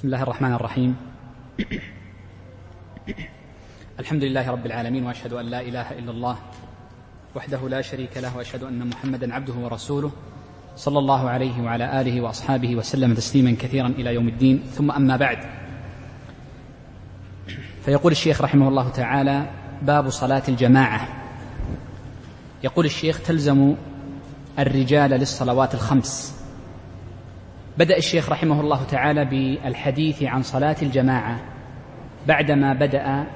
بسم الله الرحمن الرحيم. الحمد لله رب العالمين وأشهد أن لا إله إلا الله وحده لا شريك له وأشهد أن محمدا عبده ورسوله صلى الله عليه وعلى آله وأصحابه وسلم تسليما كثيرا إلى يوم الدين. ثم أما بعد فيقول الشيخ رحمه الله تعالى باب صلاة الجماعة. يقول الشيخ تلزم الرجال للصلوات الخمس. بدأ الشيخ رحمه الله تعالى بالحديث عن صلاة الجماعة بعدما بدأ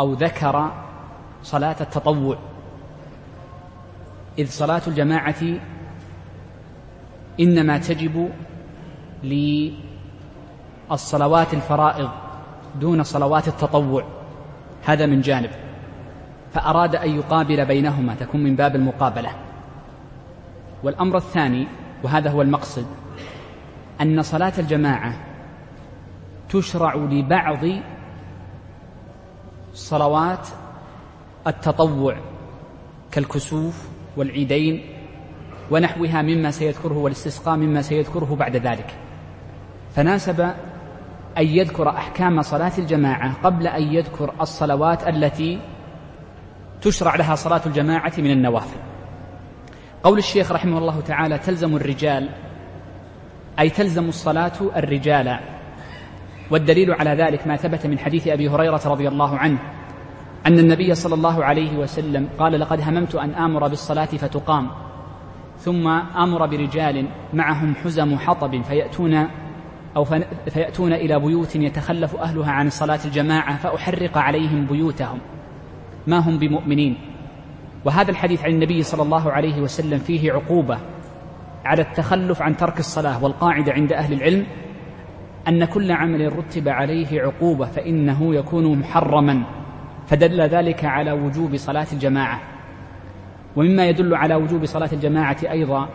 أو ذكر صلاة التطوع. إذ صلاة الجماعة إنما تجب للصلوات الفرائض دون صلوات التطوع. هذا من جانب. فأراد أن يقابل بينهما تكون من باب المقابلة. والأمر الثاني وهذا هو المقصد أن صلاة الجماعة تشرع لبعض صلوات التطوع كالكسوف والعيدين ونحوها مما سيذكره والاستسقاء مما سيذكره بعد ذلك. فناسب أن يذكر أحكام صلاة الجماعة قبل أن يذكر الصلوات التي تشرع لها صلاة الجماعة من النوافل. قول الشيخ رحمه الله تعالى تلزم الرجال أي تلزم الصلاة الرجال. والدليل على ذلك ما ثبت من حديث أبي هريرة رضي الله عنه أن النبي صلى الله عليه وسلم قال لقد هممت أن آمر بالصلاة فتقام. ثم أمر برجال معهم حزم حطب فيأتون أو فيأتون إلى بيوت يتخلف أهلها عن صلاة الجماعة فأحرق عليهم بيوتهم. ما هم بمؤمنين؟ وهذا الحديث عن النبي صلى الله عليه وسلم فيه عقوبة. على التخلف عن ترك الصلاة والقاعدة عند أهل العلم أن كل عمل رتب عليه عقوبة فإنه يكون محرما فدل ذلك على وجوب صلاة الجماعة. ومما يدل على وجوب صلاة الجماعة أيضا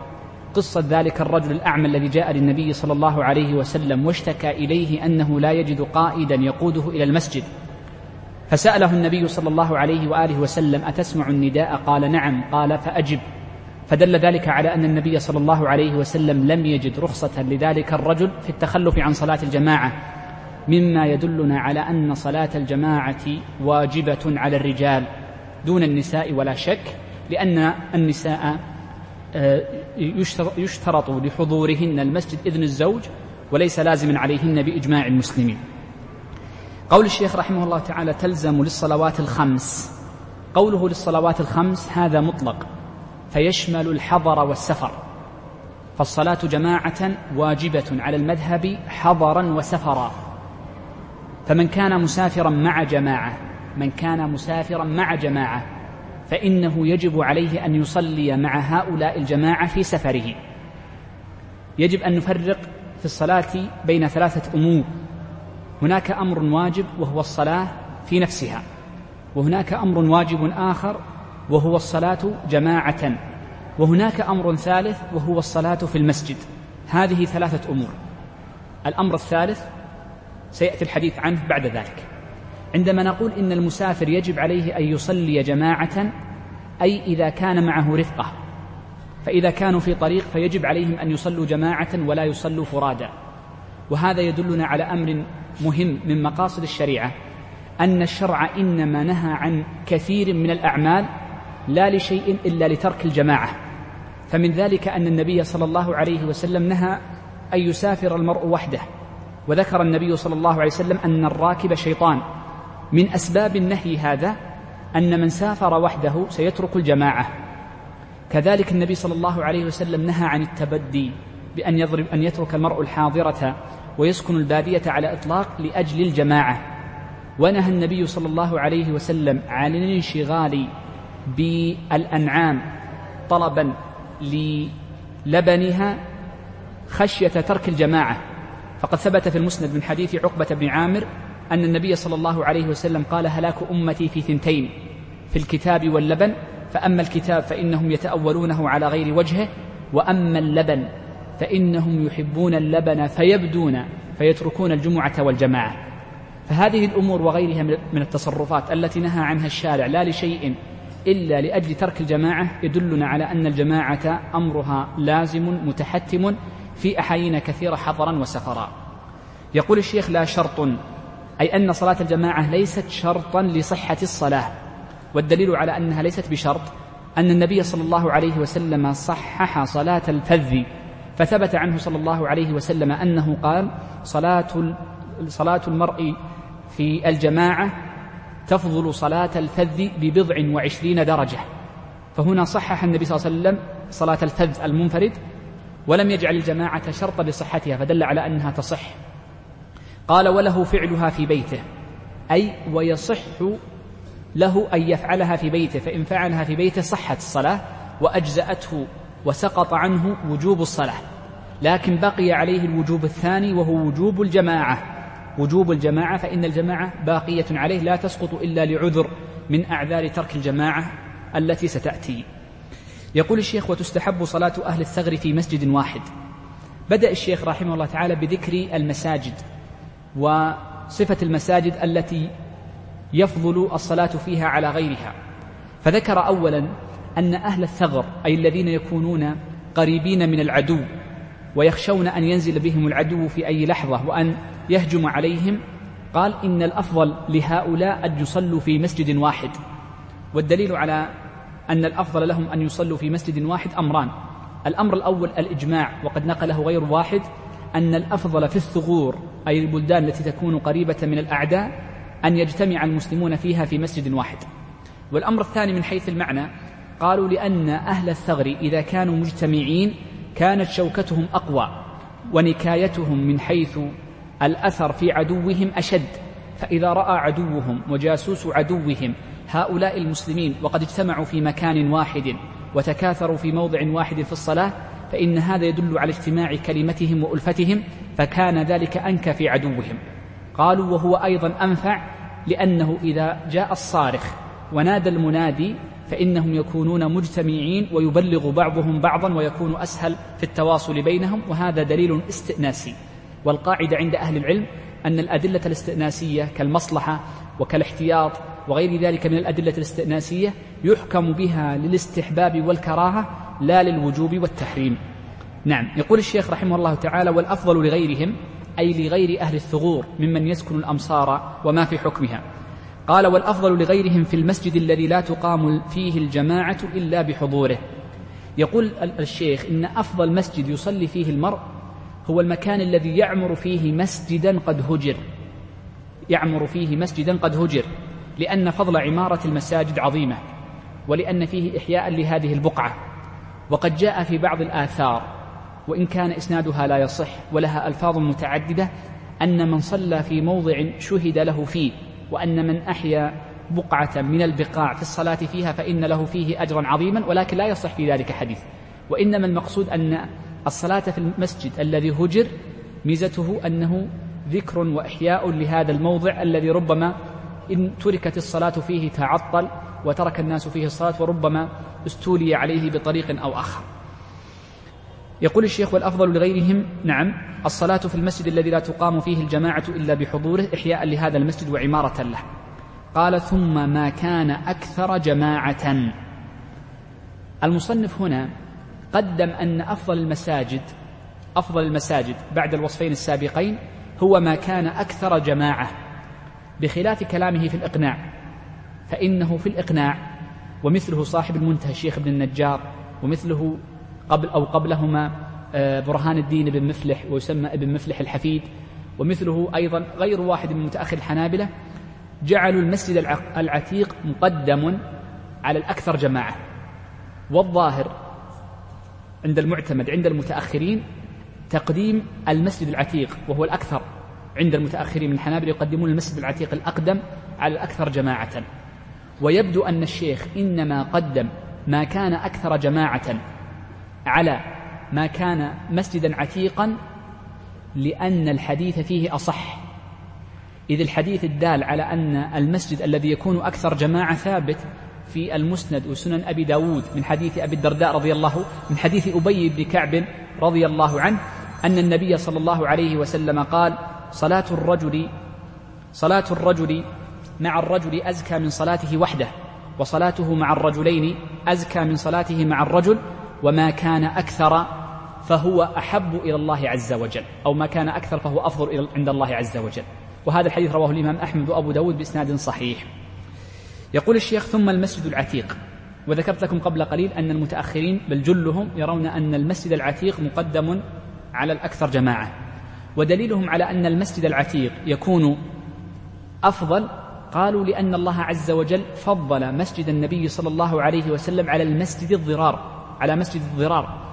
قصة ذلك الرجل الأعمى الذي جاء للنبي صلى الله عليه وسلم واشتكى إليه أنه لا يجد قائدا يقوده إلى المسجد. فسأله النبي صلى الله عليه وآله وسلم أتسمع النداء؟ قال نعم. قال فأجب. فدل ذلك على أن النبي صلى الله عليه وسلم لم يجد رخصة لذلك الرجل في التخلف عن صلاة الجماعة مما يدلنا على أن صلاة الجماعة واجبة على الرجال دون النساء ولا شك لأن النساء آه، يشترط لحضورهن المسجد إذن الزوج وليس لازما عليهن بإجماع المسلمين. قول الشيخ رحمه الله تعالى تلزم للصلوات الخمس. قوله للصلوات الخمس هذا مطلق. فيشمل الحضر والسفر. فالصلاة جماعة واجبة على المذهب حضرا وسفرا. فمن كان مسافرا مع جماعة من كان مسافرا مع جماعة فإنه يجب عليه أن يصلي مع هؤلاء الجماعة في سفره. يجب أن نفرق في الصلاة بين ثلاثة أمور. هناك أمر واجب وهو الصلاة في نفسها وهناك أمر واجب آخر وهو الصلاة جماعة. وهناك أمر ثالث وهو الصلاة في المسجد. هذه ثلاثة أمور. الأمر الثالث سيأتي الحديث عنه بعد ذلك. عندما نقول إن المسافر يجب عليه أن يصلي جماعة أي إذا كان معه رفقة. فإذا كانوا في طريق فيجب عليهم أن يصلوا جماعة ولا يصلوا فرادا وهذا يدلنا على أمر مهم من مقاصد الشريعة أن الشرع إنما نهى عن كثير من الأعمال لا لشيء إلا لترك الجماعة. فمن ذلك أن النبي صلى الله عليه وسلم نهى أن يسافر المرء وحده. وذكر النبي صلى الله عليه وسلم أن الراكب شيطان. من أسباب النهي هذا أن من سافر وحده سيترك الجماعة. كذلك النبي صلى الله عليه وسلم نهى عن التبدي بأن يضرب أن يترك المرء الحاضرة ويسكن البادية على إطلاق لأجل الجماعة. ونهى النبي صلى الله عليه وسلم عن الانشغال بالأنعام طلبا للبنها خشية ترك الجماعة. فقد ثبت في المسند من حديث عقبة بن عامر أن النبي صلى الله عليه وسلم قال هلاك أمتي في ثنتين في الكتاب واللبن فأما الكتاب فإنهم يتأولونه على غير وجهه وأما اللبن فإنهم يحبون اللبن فيبدون فيتركون الجمعة والجماعة. فهذه الأمور وغيرها من التصرفات التي نهى عنها الشارع لا لشيء إلا لأجل ترك الجماعة يدلنا على أن الجماعة أمرها لازم متحتم في أحايين كثيرة حضرا وسفرا. يقول الشيخ لا شرط أي أن صلاة الجماعة ليست شرطا لصحة الصلاة والدليل على أنها ليست بشرط أن النبي صلى الله عليه وسلم صحح صلاة الفذ فثبت عنه صلى الله عليه وسلم أنه قال صلاة صلاة المرء في الجماعة تفضل صلاة الفذ ببضع وعشرين درجة. فهنا صحح النبي صلى الله عليه وسلم صلاة الفذ المنفرد ولم يجعل الجماعة شرطا لصحتها فدل على أنها تصح. قال وله فعلها في بيته. أي ويصح له أن يفعلها في بيته. فإن فعلها في بيته صحت الصلاة وأجزأته وسقط عنه وجوب الصلاة. لكن بقي عليه الوجوب الثاني وهو وجوب الجماعة. وجوب الجماعة فإن الجماعة باقية عليه لا تسقط إلا لعذر من أعذار ترك الجماعة التي ستأتي. يقول الشيخ وتستحب صلاة أهل الثغر في مسجد واحد. بدأ الشيخ رحمه الله تعالى بذكر المساجد وصفة المساجد التي يفضل الصلاة فيها على غيرها. فذكر أولا أن أهل الثغر أي الذين يكونون قريبين من العدو ويخشون أن ينزل بهم العدو في أي لحظة وأن يهجم عليهم قال إن الأفضل لهؤلاء أن يصلوا في مسجد واحد. والدليل على أن الأفضل لهم أن يصلوا في مسجد واحد أمران. الأمر الأول الإجماع وقد نقله غير واحد أن الأفضل في الثغور أي البلدان التي تكون قريبة من الأعداء أن يجتمع المسلمون فيها في مسجد واحد. والأمر الثاني من حيث المعنى قالوا لأن أهل الثغر إذا كانوا مجتمعين كانت شوكتهم أقوى ونكايتهم من حيث الأثر في عدوهم أشد. فإذا رأى عدوهم وجاسوس عدوهم هؤلاء المسلمين وقد اجتمعوا في مكان واحد وتكاثروا في موضع واحد في الصلاة فإن هذا يدل على اجتماع كلمتهم وألفتهم فكان ذلك أنكى في عدوهم. قالوا وهو أيضا أنفع لأنه إذا جاء الصارخ ونادى المنادي فإنهم يكونون مجتمعين ويبلغ بعضهم بعضا ويكون أسهل في التواصل بينهم وهذا دليل استئناسي. والقاعدة عند أهل العلم أن الأدلة الاستئناسية كالمصلحة وكالاحتياط وغير ذلك من الأدلة الاستئناسية يحكم بها للاستحباب والكراهة لا للوجوب والتحريم. نعم يقول الشيخ رحمه الله تعالى والأفضل لغيرهم أي لغير أهل الثغور ممن يسكن الأمصار وما في حكمها. قال والأفضل لغيرهم في المسجد الذي لا تقام فيه الجماعة إلا بحضوره. يقول الشيخ إن أفضل مسجد يصلي فيه المرء هو المكان الذي يعمر فيه مسجدا قد هجر. يعمر فيه مسجدا قد هجر لأن فضل عمارة المساجد عظيمة ولأن فيه إحياء لهذه البقعة. وقد جاء في بعض الآثار وإن كان إسنادها لا يصح ولها ألفاظ متعددة أن من صلى في موضع شهد له فيه وأن من أحيا بقعة من البقاع في الصلاة فيها فإن له فيه أجرا عظيما ولكن لا يصح في ذلك حديث. وإنما المقصود أن الصلاة في المسجد الذي هجر ميزته أنه ذكر وإحياء لهذا الموضع الذي ربما إن تركت الصلاة فيه تعطل وترك الناس فيه الصلاة وربما استولي عليه بطريق أو آخر. يقول الشيخ والأفضل لغيرهم نعم الصلاة في المسجد الذي لا تقام فيه الجماعة إلا بحضوره إحياء لهذا المسجد وعمارة له. قال ثم ما كان أكثر جماعة. المصنف هنا قدم أن أفضل المساجد أفضل المساجد بعد الوصفين السابقين هو ما كان أكثر جماعة بخلاف كلامه في الإقناع. فإنه في الإقناع ومثله صاحب المنتهى الشيخ ابن النجار ومثله قبل أو قبلهما آه، برهان الدين بن مفلح ويسمى ابن مفلح الحفيد ومثله أيضا غير واحد من متأخر الحنابلة جعلوا المسجد العتيق مقدم على الأكثر جماعة. والظاهر عند المعتمد عند المتأخرين تقديم المسجد العتيق وهو الأكثر. عند المتأخرين من الحنابلة يقدمون المسجد العتيق الأقدم على الأكثر جماعة. ويبدو أن الشيخ إنما قدم ما كان أكثر جماعة على ما كان مسجدا عتيقا لأن الحديث فيه أصح. إذ الحديث الدال على أن المسجد الذي يكون أكثر جماعة ثابت في المسند وسنن أبي داود من حديث أبي الدرداء رضي الله من حديث أبي بن كعب رضي الله عنه أن النبي صلى الله عليه وسلم قال صلاة الرجل صلاة الرجل مع الرجل أزكى من صلاته وحده وصلاته مع الرجلين أزكى من صلاته مع الرجل وما كان أكثر فهو أحب إلى الله عز وجل أو ما كان أكثر فهو أفضل عند الله عز وجل. وهذا الحديث رواه الإمام أحمد وأبو داود بإسناد صحيح. يقول الشيخ ثم المسجد العتيق. وذكرت لكم قبل قليل أن المتأخرين بل جلهم يرون أن المسجد العتيق مقدم على الأكثر جماعة. ودليلهم على أن المسجد العتيق يكون أفضل قالوا لأن الله عز وجل فضل مسجد النبي صلى الله عليه وسلم على المسجد الضرار على مسجد الضرار.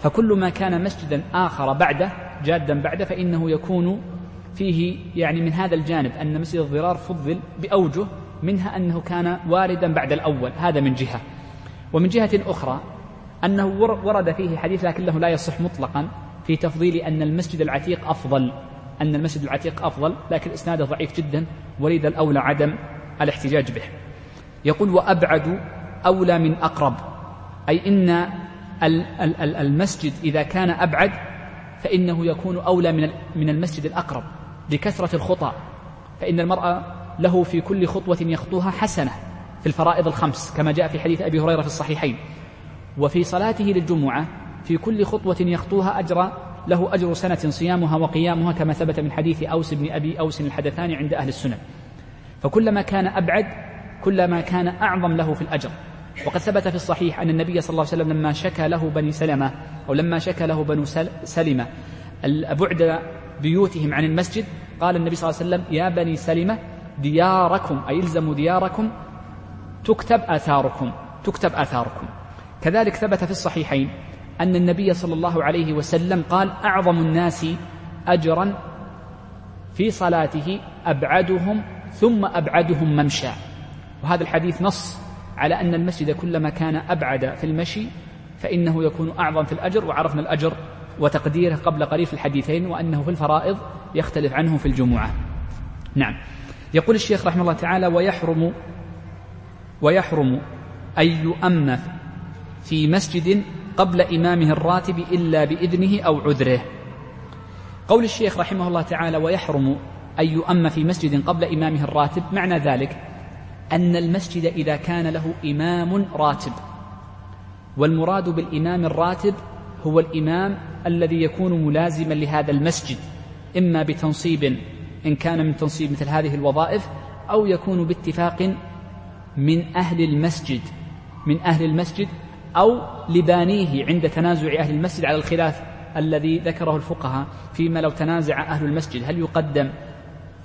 فكل ما كان مسجدا آخر بعده جادا بعده فإنه يكون فيه يعني من هذا الجانب أن مسجد الضرار فضل بأوجه منها أنه كان واردا بعد الأول هذا من جهة. ومن جهة أخرى أنه ورد فيه حديث لكنه لا يصح مطلقا في تفضيل أن المسجد العتيق أفضل أن المسجد العتيق أفضل لكن إسناده ضعيف جدا ولذا الأولى عدم الاحتجاج به. يقول وأبعد أولى من أقرب أي إن المسجد إذا كان أبعد فإنه يكون أولى من من المسجد الأقرب لكثرة الخطى فإن المرأة له في كل خطوة يخطوها حسنة في الفرائض الخمس كما جاء في حديث أبي هريرة في الصحيحين. وفي صلاته للجمعة في كل خطوة يخطوها أجر له أجر سنة صيامها وقيامها كما ثبت من حديث أوس بن أبي أوس الحدثاني عند أهل السنن. فكلما كان أبعد كلما كان أعظم له في الأجر. وقد ثبت في الصحيح أن النبي صلى الله عليه وسلم لما شكى له بني سلمة أو لما شكى له بنو سلمة بعد بيوتهم عن المسجد قال النبي صلى الله عليه وسلم يا بني سلمة دياركم أي دياركم تكتب آثاركم تكتب آثاركم. كذلك ثبت في الصحيحين أن النبي صلى الله عليه وسلم قال أعظم الناس أجرا في صلاته أبعدهم ثم أبعدهم ممشى. وهذا الحديث نص على أن المسجد كلما كان أبعد في المشي فإنه يكون أعظم في الأجر وعرفنا الأجر وتقديره قبل قليل في الحديثين وأنه في الفرائض يختلف عنه في الجمعة. نعم. يقول الشيخ رحمه الله تعالى ويحرم ويحرم أن يؤم في مسجد قبل إمامه الراتب إلا بإذنه أو عذره. قول الشيخ رحمه الله تعالى ويحرم أن يؤم في مسجد قبل إمامه الراتب. معنى ذلك أن المسجد إذا كان له إمام راتب والمراد بالإمام الراتب هو الإمام الذي يكون ملازما لهذا المسجد إما بتنصيب إن كان من تنصيب مثل هذه الوظائف أو يكون باتفاق من أهل المسجد من أهل المسجد أو لبانيه عند تنازع أهل المسجد على الخلاف الذي ذكره الفقهاء فيما لو تنازع أهل المسجد. هل يقدم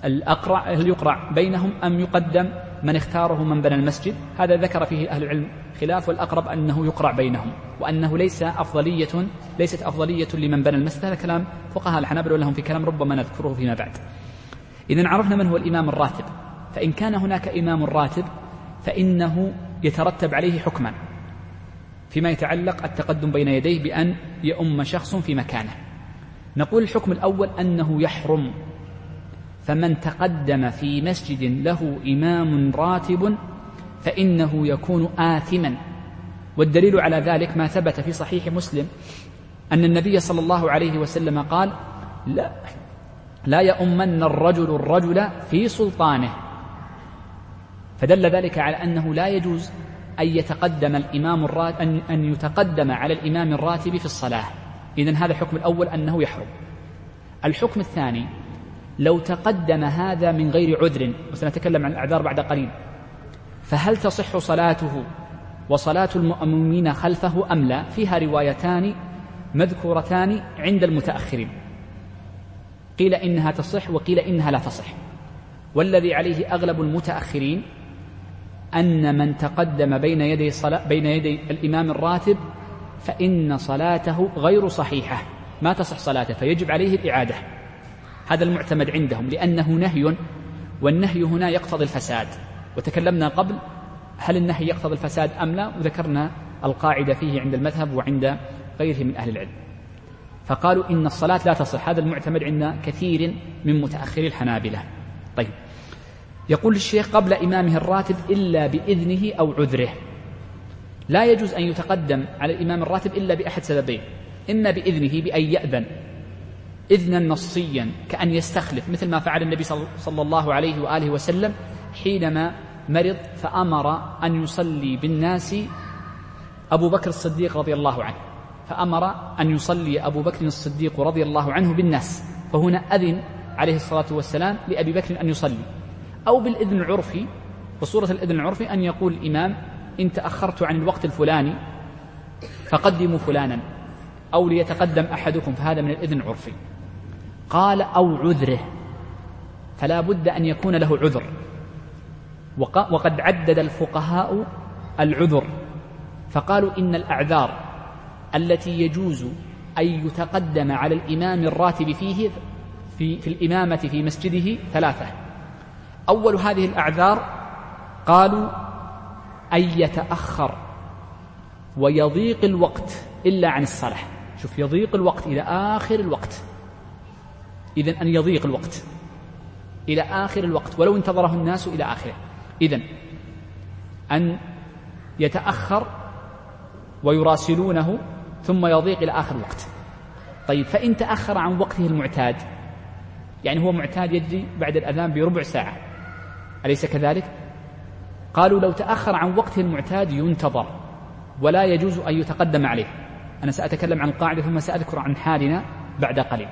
الأقرع هل يقرع بينهم أم يقدم من اختاره من بنى المسجد؟ هذا ذكر فيه أهل العلم خلاف والأقرب أنه يقرع بينهم وأنه ليس أفضلية ليست أفضلية لمن بنى المسجد. هذا كلام فقهاء الحنابلة ولهم في كلام ربما نذكره فيما بعد. إذا عرفنا من هو الإمام الراتب. فإن كان هناك إمام راتب فإنه يترتب عليه حكما فيما يتعلق التقدم بين يديه بأن يؤم شخص في مكانه. نقول الحكم الأول أنه يحرم. فمن تقدم في مسجد له إمام راتب فإنه يكون آثما. والدليل على ذلك ما ثبت في صحيح مسلم أن النبي صلى الله عليه وسلم قال لا لا يؤمن الرجل الرجل في سلطانه. فدل ذلك على أنه لا يجوز أن يتقدم الإمام الراتب أن, أن يتقدم على الإمام الراتب في الصلاة. إذن هذا الحكم الأول أنه يحرم. الحكم الثاني لو تقدم هذا من غير عذر وسنتكلم عن الأعذار بعد قليل فهل تصح صلاته وصلاة المؤمنين خلفه أم لا؟ فيها روايتان مذكورتان عند المتأخرين. قيل إنها تصح وقيل إنها لا تصح. والذي عليه أغلب المتأخرين أن من تقدم بين يدي صلاة بين يدي الإمام الراتب فإن صلاته غير صحيحة. ما تصح صلاته فيجب عليه الإعادة. هذا المعتمد عندهم لأنه نهي والنهي هنا يقتضي الفساد. وتكلمنا قبل هل النهي يقتضي الفساد أم لا وذكرنا القاعدة فيه عند المذهب وعند غيره من أهل العلم. فقالوا إن الصلاة لا تصح. هذا المعتمد عند كثير من متأخري الحنابلة. طيب. يقول الشيخ قبل إمامه الراتب إلا بإذنه أو عذره. لا يجوز أن يتقدم على الإمام الراتب إلا بأحد سببين. إما بإذنه بأن يأذن. إذنا نصيا كأن يستخلف مثل ما فعل النبي صلى الله عليه وآله وسلم حينما مرض فأمر أن يصلي بالناس أبو بكر الصديق رضي الله عنه. فأمر أن يصلي أبو بكر الصديق رضي الله عنه بالناس فهنا أذن عليه الصلاة والسلام لأبي بكر أن يصلي. أو بالإذن العرفي بصورة الإذن العرفي أن يقول الإمام إن تأخرت عن الوقت الفلاني فقدموا فلانا أو ليتقدم أحدكم فهذا من الإذن العرفي. قال أو عذره فلا بد أن يكون له عذر. وقد عدد الفقهاء العذر فقالوا إن الأعذار التي يجوز أن يتقدم على الإمام الراتب فيه في, في الإمامة في مسجده ثلاثة. أول هذه الأعذار قالوا أن يتأخر ويضيق الوقت إلا عن الصلاة. شوف يضيق الوقت إلى آخر الوقت. إذن أن يضيق الوقت إلى آخر الوقت ولو انتظره الناس إلى آخره. إذن أن يتأخر ويراسلونه ثم يضيق إلى آخر الوقت طيب فإن تأخر عن وقته المعتاد يعني هو معتاد يجري بعد الأذان بربع ساعة. أليس كذلك؟ قالوا لو تأخر عن وقته المعتاد ينتظر ولا يجوز أن يتقدم عليه. أنا سأتكلم عن القاعدة ثم سأذكر عن حالنا بعد قليل.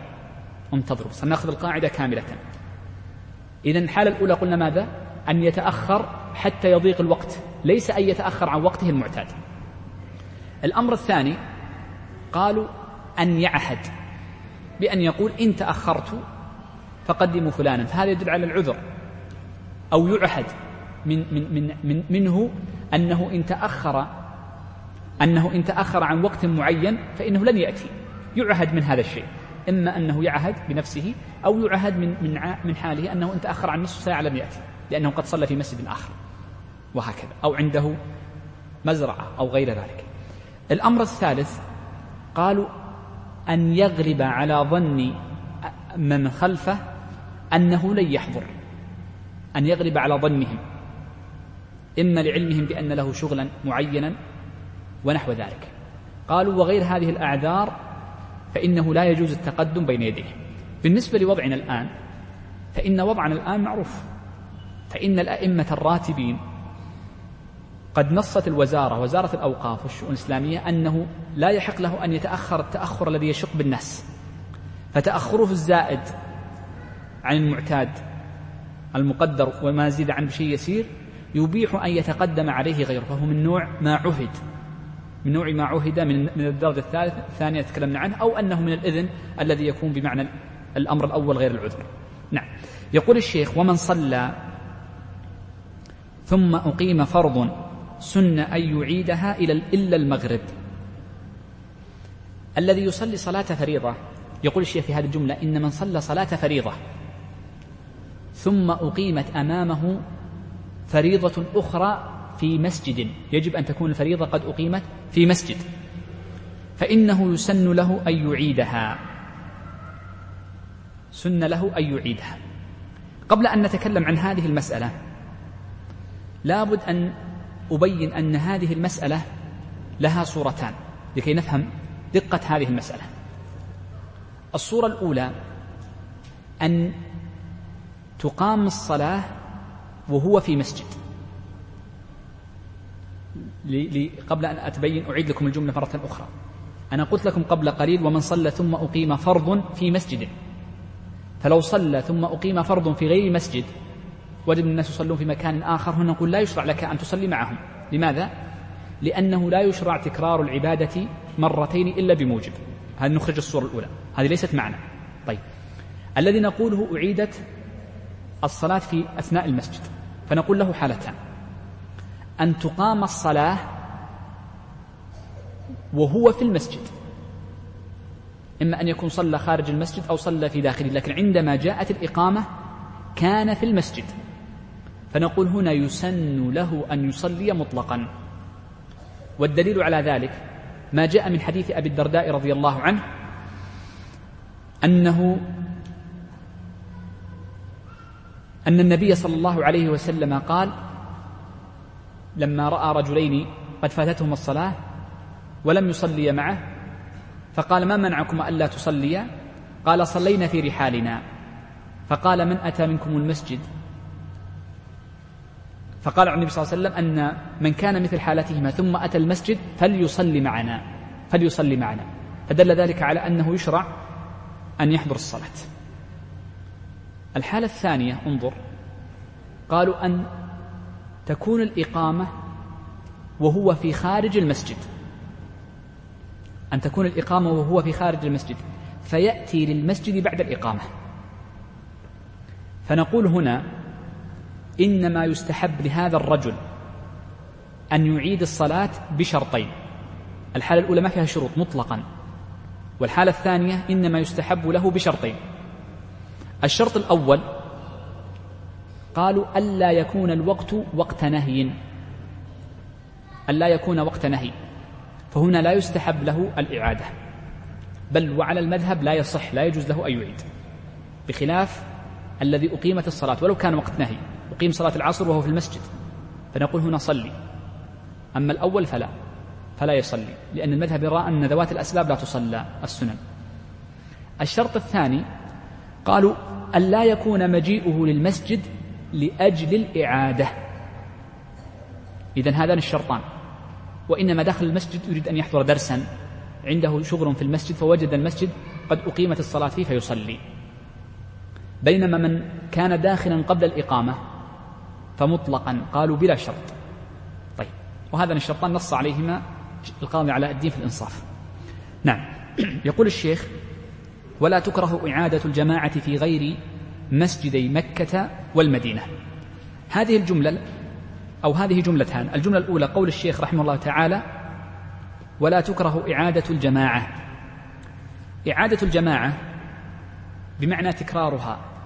انتظروا سنأخذ القاعدة كاملة. إذا الحالة الأولى قلنا ماذا؟ أن يتأخر حتى يضيق الوقت ليس أن يتأخر عن وقته المعتاد. الأمر الثاني قالوا أن يعهد بأن يقول إن تأخرت فقدموا فلانا فهذا يدل على العذر أو يعهد من من من من منه أنه إن تأخر أنه إن تأخر عن وقت معين فإنه لن يأتي يعهد من هذا الشيء إما أنه يعهد بنفسه أو يعهد من من من حاله أنه إن تأخر عن نصف ساعة لم يأتي لأنه قد صلى في مسجد آخر وهكذا أو عنده مزرعة أو غير ذلك. الأمر الثالث قالوا أن يغلب على ظن من خلفه أنه لن يحضر أن يغلب على ظنهم إما لعلمهم بأن له شغلا معينا ونحو ذلك. قالوا وغير هذه الأعذار فإنه لا يجوز التقدم بين يديه. بالنسبة لوضعنا الآن فإن وضعنا الآن معروف فإن الأئمة الراتبين قد نصت الوزارة وزارة الأوقاف والشؤون الإسلامية أنه لا يحق له أن يتأخر التأخر الذي يشق بالناس فتأخره الزائد عن المعتاد المقدر وما زيد عنه شيء يسير يبيح أن يتقدم عليه غيره فهو من نوع ما عهد. من نوع ما عهد من من الدرجة الثالثة الثانية تكلمنا عنه أو أنه من الإذن الذي يكون بمعنى الأمر الأول غير العذر. نعم. يقول الشيخ ومن صلى ثم أقيم فرض سن أن يعيدها إلى إلا المغرب. الذي يصلي صلاة فريضة يقول الشيخ في هذه الجملة إن من صلى صلاة فريضة ثم أقيمت أمامه فريضة أخرى في مسجد. يجب أن تكون الفريضة قد أقيمت في مسجد. فإنه يسن له أن يعيدها. سن له أن يعيدها. قبل أن نتكلم عن هذه المسألة لابد أن أبين أن هذه المسألة لها صورتان لكي نفهم دقة هذه المسألة. الصورة الأولى أن تقام الصلاة وهو في مسجد. قبل أن أتبين أعيد لكم الجملة مرة أخرى. أنا قلت لكم قبل قليل ومن صلى ثم أقيم فرض في مسجد. فلو صلى ثم أقيم فرض في غير مسجد وجد الناس يصلون في مكان آخر هنا نقول لا يشرع لك أن تصلي معهم. لماذا؟ لأنه لا يشرع تكرار العبادة مرتين إلا بموجب. هذه نخرج الصورة الأولى. هذه ليست معنى. طيب. الذي نقوله أعيدت الصلاة في أثناء المسجد. فنقول له حالتان. أن تقام الصلاة وهو في المسجد. إما أن يكون صلى خارج المسجد أو صلى في داخله. لكن عندما جاءت الإقامة كان في المسجد. فنقول هنا يسن له أن يصلي مطلقا. والدليل على ذلك ما جاء من حديث أبي الدرداء رضي الله عنه أنه أن النبي صلى الله عليه وسلم قال لما رأى رجلين قد فاتتهم الصلاة ولم يصلي معه فقال ما منعكم ألا تصليا؟ قال صلينا في رحالنا. فقال من أتى منكم المسجد؟ فقال النبي صلى الله عليه وسلم أن من كان مثل حالتهما ثم أتى المسجد فليصلي معنا فليصلي معنا. فدل ذلك على أنه يشرع أن يحضر الصلاة. الحالة الثانية انظر قالوا أن تكون الإقامة وهو في خارج المسجد. أن تكون الإقامة وهو في خارج المسجد فيأتي للمسجد بعد الإقامة. فنقول هنا إنما يستحب لهذا الرجل أن يعيد الصلاة بشرطين. الحالة الأولى ما فيها شروط مطلقا. والحالة الثانية إنما يستحب له بشرطين. الشرط الأول قالوا ألا يكون الوقت وقت نهي. ألا يكون وقت نهي. فهنا لا يستحب له الإعادة. بل وعلى المذهب لا يصح لا يجوز له أن يعيد. بخلاف الذي أقيمت الصلاة ولو كان وقت نهي. أقيم صلاة العصر وهو في المسجد فنقول هنا صلي. أما الأول فلا فلا يصلي لأن المذهب يرى أن ذوات الأسباب لا تصلى السنن. الشرط الثاني قالوا أن لا يكون مجيئه للمسجد لأجل الإعادة. إذا هذان الشرطان. وإنما دخل المسجد يريد أن يحضر درسا. عنده شغل في المسجد فوجد المسجد قد أقيمت الصلاة فيه فيصلي. بينما من كان داخلا قبل الإقامة فمطلقا. قالوا بلا شرط. طيب. وهذان الشرطان نص عليهما القاضي علاء الدين في الإنصاف. نعم. يقول الشيخ ولا تكره إعادة الجماعة في غير مسجدي مكة والمدينة. هذه الجملة أو هذه جملتان. الجملة الأولى قول الشيخ رحمه الله تعالى ولا تكره إعادة الجماعة. إعادة الجماعة بمعنى تكرارها.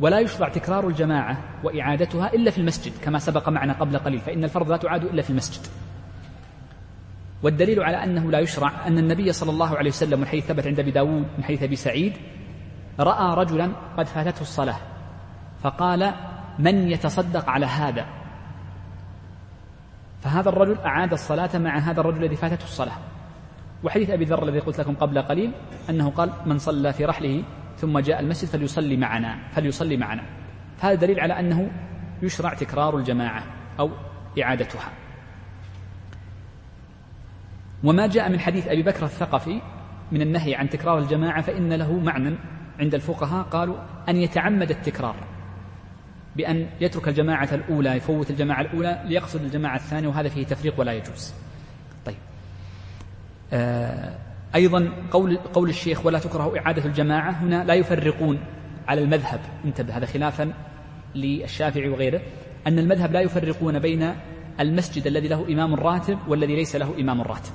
ولا يشرع تكرار الجماعة وإعادتها إلا في المسجد كما سبق معنا قبل قليل فإن الفرض لا تعاد إلا في المسجد. والدليل على أنه لا يشرع أن النبي صلى الله عليه وسلم من حيث ثبت عند أبي داود من حيث أبي سعيد رأى رجلا قد فاتته الصلاة فقال من يتصدق على هذا؟ فهذا الرجل أعاد الصلاة مع هذا الرجل الذي فاتته الصلاة. وحديث أبي ذر الذي قلت لكم قبل قليل أنه قال من صلى في رحله ثم جاء المسجد فليصلي معنا فليصلي معنا. فهذا دليل على أنه يشرع تكرار الجماعة أو إعادتها. وما جاء من حديث أبي بكر الثقفي من النهي عن تكرار الجماعة فإن له معنى عند الفقهاء قالوا أن يتعمد التكرار بأن يترك الجماعة الأولى يفوت الجماعة الأولى ليقصد الجماعة الثانية وهذا فيه تفريق ولا يجوز. طيب. آه أيضا قول, قول الشيخ ولا تكره إعادة الجماعة هنا لا يفرقون على المذهب. انتبه هذا خلافا للشافعي وغيره أن المذهب لا يفرقون بين المسجد الذي له إمام راتب والذي ليس له إمام راتب.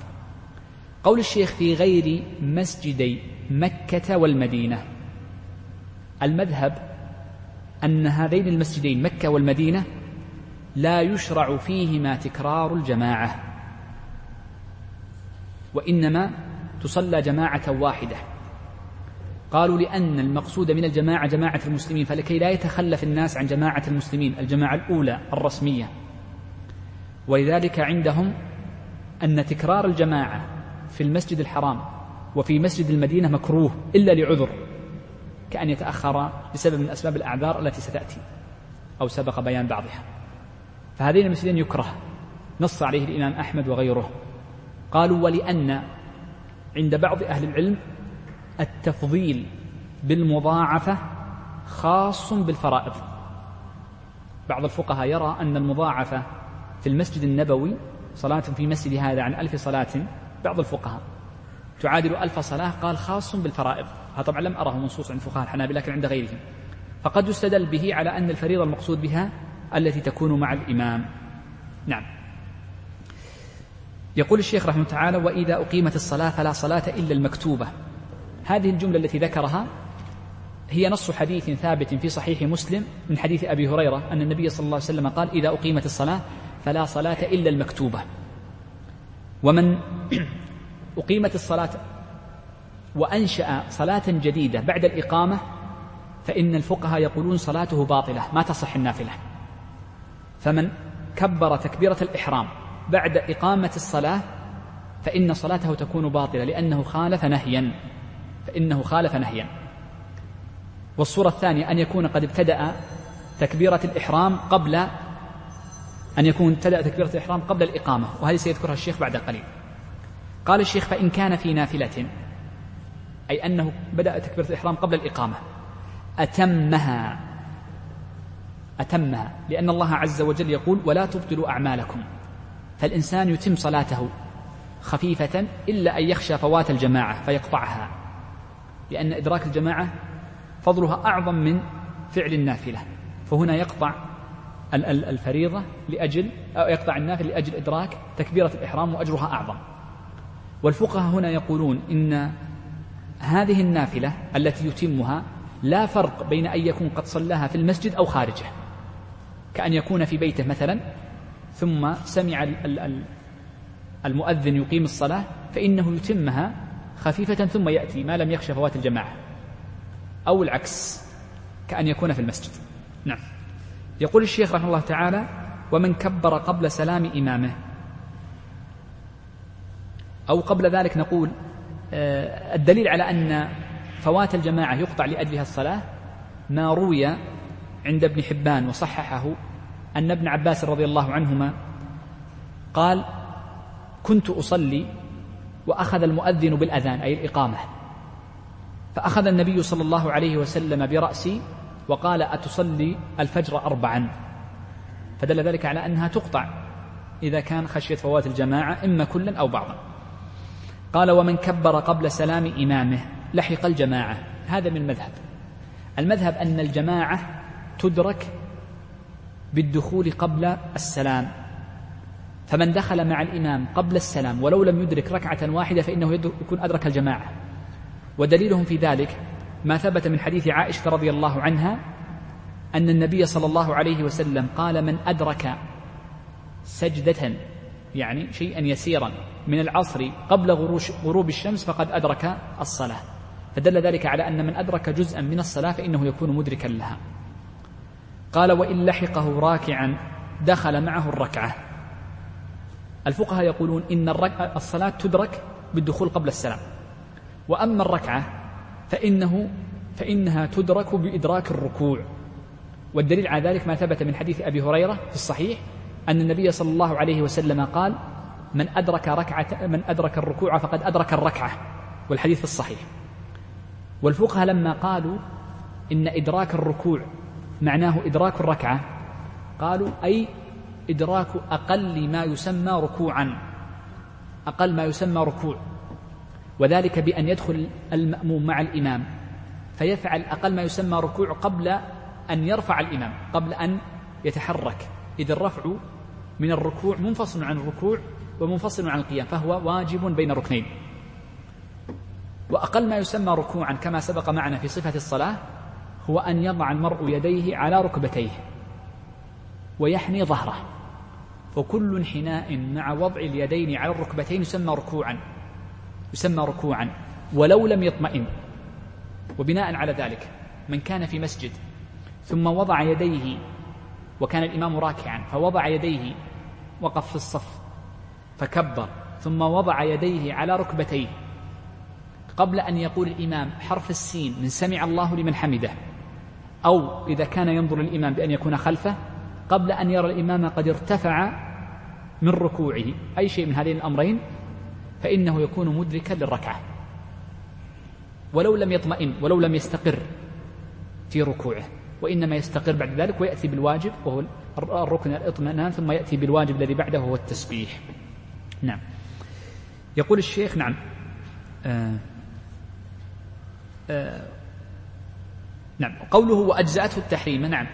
قول الشيخ في غير مسجدي مكة والمدينة. المذهب أن هذين المسجدين مكة والمدينة لا يشرع فيهما تكرار الجماعة وإنما تصلى جماعة واحدة. قالوا لأن المقصود من الجماعة جماعة المسلمين فلكي لا يتخلف الناس عن جماعة المسلمين الجماعة الأولى الرسمية. ولذلك عندهم أن تكرار الجماعة في المسجد الحرام وفي مسجد المدينة مكروه إلا لعذر كأن يتأخر بسبب من أسباب الأعذار التي ستأتي أو سبق بيان بعضها. فهذين المسجدين يكره. نص عليه الإمام أحمد وغيره. قالوا ولأن عند بعض أهل العلم التفضيل بالمضاعفة خاص بالفرائض. بعض الفقهاء يرى أن المضاعفة في المسجد النبوي صلاة في مسجد هذا عن ألف صلاة. بعض الفقهاء تعادل ألف صلاة قال خاص بالفرائض. هذا طبعا لم أره منصوص عند فقهاء الحنابلة لكن عند غيرهم. فقد يستدل به على أن الفريضة المقصود بها التي تكون مع الإمام. نعم. يقول الشيخ رحمه تعالى وإذا أقيمت الصلاة فلا صلاة إلا المكتوبة. هذه الجملة التي ذكرها هي نص حديث ثابت في صحيح مسلم من حديث أبي هريرة أن النبي صلى الله عليه وسلم قال إذا أقيمت الصلاة فلا صلاة إلا المكتوبة. ومن أقيمت الصلاة وأنشأ صلاة جديدة بعد الإقامة فإن الفقهاء يقولون صلاته باطلة ما تصح النافلة. فمن كبر تكبيرة الإحرام بعد إقامة الصلاة فإن صلاته تكون باطلة لأنه خالف نهيا. فإنه خالف نهيا. والصورة الثانية أن يكون قد ابتدأ تكبيرة الإحرام قبل أن يكون ابتدأ تكبيرة الإحرام قبل الإقامة. وهذه سيذكرها الشيخ بعد قليل. قال الشيخ فإن كان في نافلة أي أنه بدأ تكبيرة الإحرام قبل الإقامة أتمها. أتمها لأن الله عز وجل يقول ولا تبطلوا أعمالكم. فالإنسان يتم صلاته خفيفة إلا أن يخشى فوات الجماعة فيقطعها لأن إدراك الجماعة فضلها أعظم من فعل النافلة فهنا يقطع الفريضة لأجل أو يقطع النافل لأجل إدراك تكبيرة الإحرام وأجرها أعظم. والفقهاء هنا يقولون إن هذه النافلة التي يتمها لا فرق بين أن يكون قد صلاها في المسجد أو خارجه كأن يكون في بيته مثلا ثم سمع المؤذن يقيم الصلاة فإنه يتمها خفيفة ثم يأتي ما لم يخشى فوات الجماعة. أو العكس كأن يكون في المسجد. نعم. يقول الشيخ رحمه الله تعالى ومن كبر قبل سلام إمامه. أو قبل ذلك نقول آه، الدليل على أن فوات الجماعة يقطع لأجلها الصلاة ما روي عند ابن حبان وصححه أن ابن عباس رضي الله عنهما قال كنت أصلي وأخذ المؤذن بالأذان أي الإقامة. فأخذ النبي صلى الله عليه وسلم برأسي وقال أتصلي الفجر أربعا؟ فدل ذلك على أنها تقطع إذا كان خشية فوات الجماعة إما كلا أو بعضا. قال ومن كبر قبل سلام إمامه لحق الجماعة. هذا من المذهب المذهب أن الجماعة تدرك بالدخول قبل السلام. فمن دخل مع الإمام قبل السلام ولو لم يدرك ركعة واحدة فإنه يكون أدرك الجماعة. ودليلهم في ذلك ما ثبت من حديث عائشة رضي الله عنها أن النبي صلى الله عليه وسلم قال من أدرك سجدة يعني شيئا يسيرا من العصر قبل غروب الشمس فقد أدرك الصلاة. فدل ذلك على أن من أدرك جزءا من الصلاة فإنه يكون مدركا لها. قال وإن لحقه راكعا دخل معه الركعة. الفقهاء يقولون إن الصلاة تدرك بالدخول قبل السلام. وأما الركعة فإنه فإنها تدرك بإدراك الركوع. والدليل على ذلك ما ثبت من حديث أبي هريرة في الصحيح أن النبي صلى الله عليه وسلم قال من أدرك ركعة من أدرك الركوع فقد أدرك الركعة. والحديث الصحيح. والفقهاء لما قالوا إن إدراك الركوع معناه إدراك الركعة. قالوا أي إدراك أقل ما يسمى ركوعا. أقل ما يسمى ركوع. وذلك بأن يدخل المأموم مع الإمام. فيفعل أقل ما يسمى ركوع قبل أن يرفع الإمام قبل أن يتحرك. إذ الرفع من الركوع منفصل عن الركوع ومنفصل عن القيام فهو واجب بين ركنين وأقل ما يسمى ركوعا كما سبق معنا في صفة الصلاة هو أن يضع المرء يديه على ركبتيه ويحني ظهره وكل انحناء مع وضع اليدين على الركبتين يسمى ركوعا يسمى ركوعا ولو لم يطمئن. وبناء على ذلك من كان في مسجد ثم وضع يديه وكان الإمام راكعا فوضع يديه وقف في الصف فكبر ثم وضع يديه على ركبتيه قبل أن يقول الإمام حرف السين من سمع الله لمن حمده. أو إذا كان ينظر الإمام بأن يكون خلفه قبل أن يرى الإمام قد ارتفع من ركوعه. أي شيء من هذين الأمرين فإنه يكون مدركا للركعة. ولو لم يطمئن ولو لم يستقر في ركوعه. وإنما يستقر بعد ذلك ويأتي بالواجب وهو الركن الاطمئنان ثم يأتي بالواجب الذي بعده وهو التسبيح. نعم. يقول الشيخ نعم. آه آه نعم. قوله وأجزأته التحريم نعم.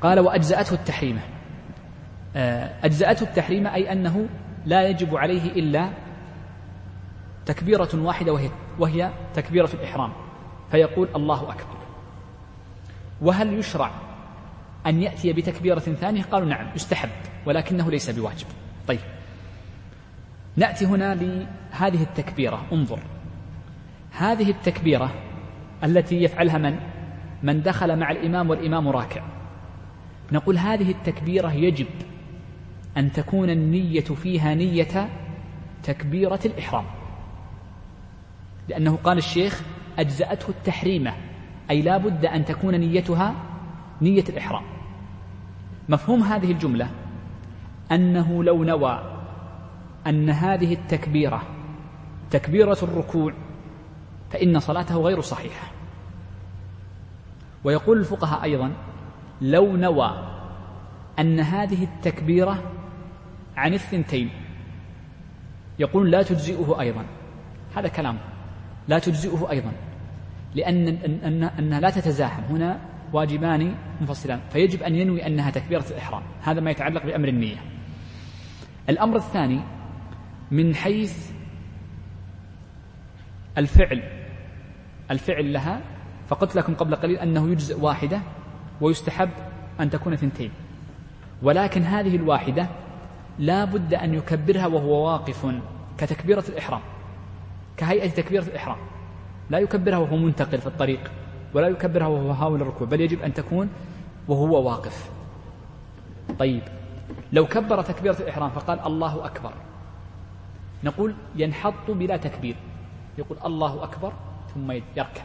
قال وأجزأته التحريمة آه، أجزأته التحريم أي أنه لا يجب عليه إلا تكبيرة واحدة وهي, وهي تكبيرة الإحرام. فيقول الله أكبر. وهل يشرع أن يأتي بتكبيرة ثانية؟ قالوا نعم يستحب ولكنه ليس بواجب. طيب. نأتي هنا لهذه التكبيرة انظر. هذه التكبيرة التي يفعلها من؟ من دخل مع الإمام والإمام راكع. نقول هذه التكبيرة يجب أن تكون النية فيها نية تكبيرة الإحرام. لأنه قال الشيخ أجزأته التحريمة أي لا بد أن تكون نيتها نية الإحرام. مفهوم هذه الجملة؟ أنه لو نوى أن هذه التكبيرة تكبيرة الركوع فإن صلاته غير صحيحة. ويقول الفقهاء أيضا لو نوى أن هذه التكبيرة عن الثنتين يقول لا تجزئه أيضا. هذا كلام. لا تجزئه أيضا. لأن أن أنها لا تتزاحم. هنا واجبان منفصلان فيجب أن ينوي أنها تكبيرة الإحرام. هذا ما يتعلق بأمر النية. الأمر الثاني من حيث الفعل الفعل لها فقلت لكم قبل قليل أنه يجزئ واحدة ويستحب أن تكون ثنتين ولكن هذه الواحدة لا بد أن يكبرها وهو واقف كتكبيرة الإحرام كهيئة تكبيرة الإحرام. لا يكبرها وهو منتقل في الطريق ولا يكبرها وهو هاول الركوع بل يجب أن تكون وهو واقف. طيب لو كبر تكبيرة الإحرام فقال الله أكبر. نقول ينحط بلا تكبير يقول الله أكبر ثم يركع.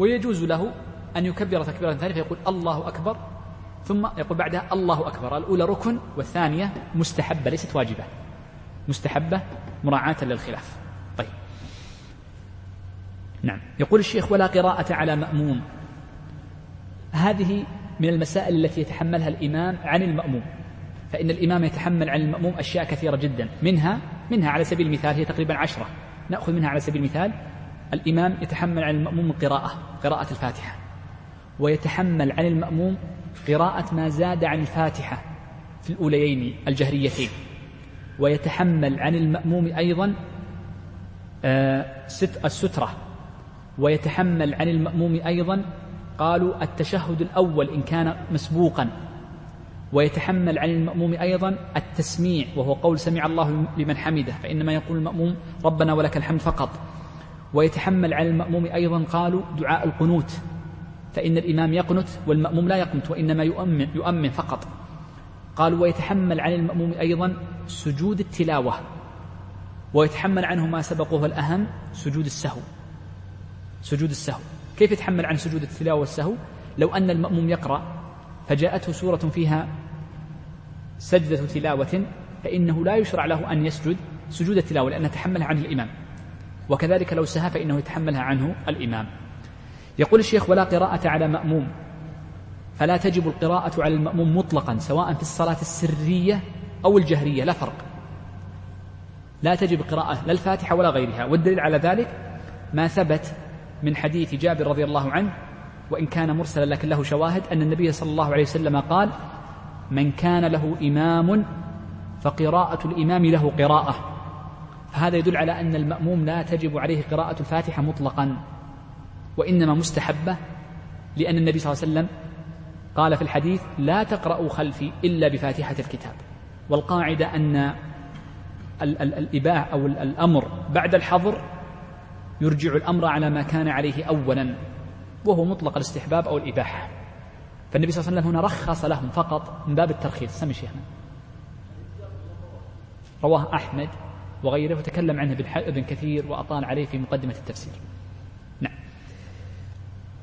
ويجوز له أن يكبر تكبيرة ثانية فيقول الله أكبر ثم يقول بعدها الله أكبر. الأولى ركن والثانية مستحبة ليست واجبة. مستحبة مراعاة للخلاف. طيب. نعم. يقول الشيخ ولا قراءة على مأموم. هذه من المسائل التي يتحملها الإمام عن المأموم. فإن الإمام يتحمل عن المأموم أشياء كثيرة جدا. منها منها على سبيل المثال هي تقريبا عشرة. نأخذ منها على سبيل المثال الإمام يتحمل عن المأموم القراءة قراءة الفاتحة. ويتحمل عن المأموم قراءة ما زاد عن الفاتحة في الأوليين الجهريتين. ويتحمل عن المأموم أيضا آه، السترة. ويتحمل عن المأموم أيضا قالوا التشهد الأول إن كان مسبوقا. ويتحمل عن المأموم أيضا التسميع وهو قول سمع الله لمن حمده فإنما يقول المأموم ربنا ولك الحمد فقط. ويتحمل عن المأموم أيضا قالوا دعاء القنوت فإن الإمام يقنت والمأموم لا يقنت وإنما يؤمن, يؤمن فقط. قالوا ويتحمل عن المأموم أيضا سجود التلاوة ويتحمل عنه ما سبقه الأهم سجود السهو. سجود السهو. كيف يتحمل عن سجود التلاوة والسهو؟ لو أن المأموم يقرأ فجاءته سورة فيها سجدة تلاوة فإنه لا يشرع له أن يسجد سجود التلاوة لأنها تحملها عن الإمام. وكذلك لو سهى فإنه يتحملها عنه الإمام. يقول الشيخ ولا قراءة على مأموم فلا تجب القراءة على المأموم مطلقا سواء في الصلاة السرية أو الجهرية لا فرق. لا تجب قراءة لا الفاتحة ولا غيرها. والدليل على ذلك ما ثبت من حديث جابر رضي الله عنه وإن كان مرسلا لكن له شواهد أن النبي صلى الله عليه وسلم قال من كان له إمام فقراءة الإمام له قراءة. فهذا يدل على أن المأموم لا تجب عليه قراءة الفاتحة مطلقا وإنما مستحبة لأن النبي صلى الله عليه وسلم قال في الحديث لا تقرأوا خلفي إلا بفاتحة الكتاب والقاعدة أن الإباح أو الأمر بعد الحظر يرجع الأمر على ما كان عليه أولا وهو مطلق الاستحباب أو الإباحة. فالنبي صلى الله عليه وسلم هنا رخص لهم فقط من باب الترخيص. سمي شيخنا. رواه أحمد وغيره وتكلم عنه ابن كثير وأطال عليه في مقدمة التفسير. نعم.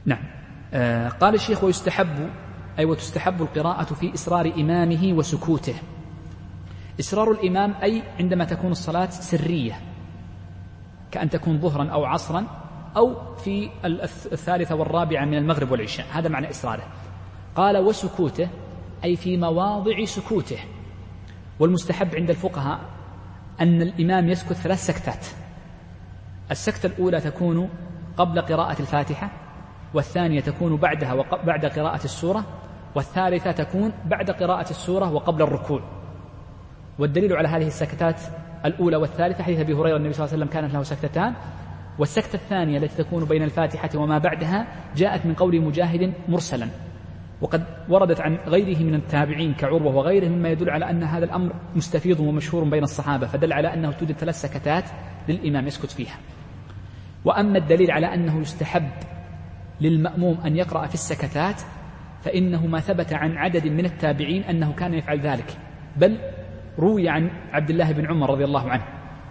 نعم. آه قال الشيخ ويستحب أي وتستحب القراءة في إسرار إمامه وسكوته. إسرار الإمام أي عندما تكون الصلاة سرية كأن تكون ظهرا أو عصرا أو في الثالثة والرابعة من المغرب والعشاء. هذا معنى إسراره قال وسكوته أي في مواضع سكوته. والمستحب عند الفقهاء أن الإمام يسكت ثلاث سكتات. السكتة الأولى تكون قبل قراءة الفاتحة والثانية تكون بعدها وبعد قراءة السورة والثالثة تكون بعد قراءة السورة وقبل الركوع. والدليل على هذه السكتات الأولى والثالثة حديث أبي هريرة النبي صلى الله عليه وسلم كانت له سكتتان. والسكتة الثانية التي تكون بين الفاتحة وما بعدها جاءت من قول مجاهد مرسلا. وقد وردت عن غيره من التابعين كعروة وغيره مما يدل على أن هذا الأمر مستفيض ومشهور بين الصحابة فدل على أنه توجد ثلاث سكتات للإمام يسكت فيها. وأما الدليل على أنه يستحب للمأموم أن يقرأ في السكتات فإنه ما ثبت عن عدد من التابعين أنه كان يفعل ذلك. بل روي عن عبد الله بن عمر رضي الله عنه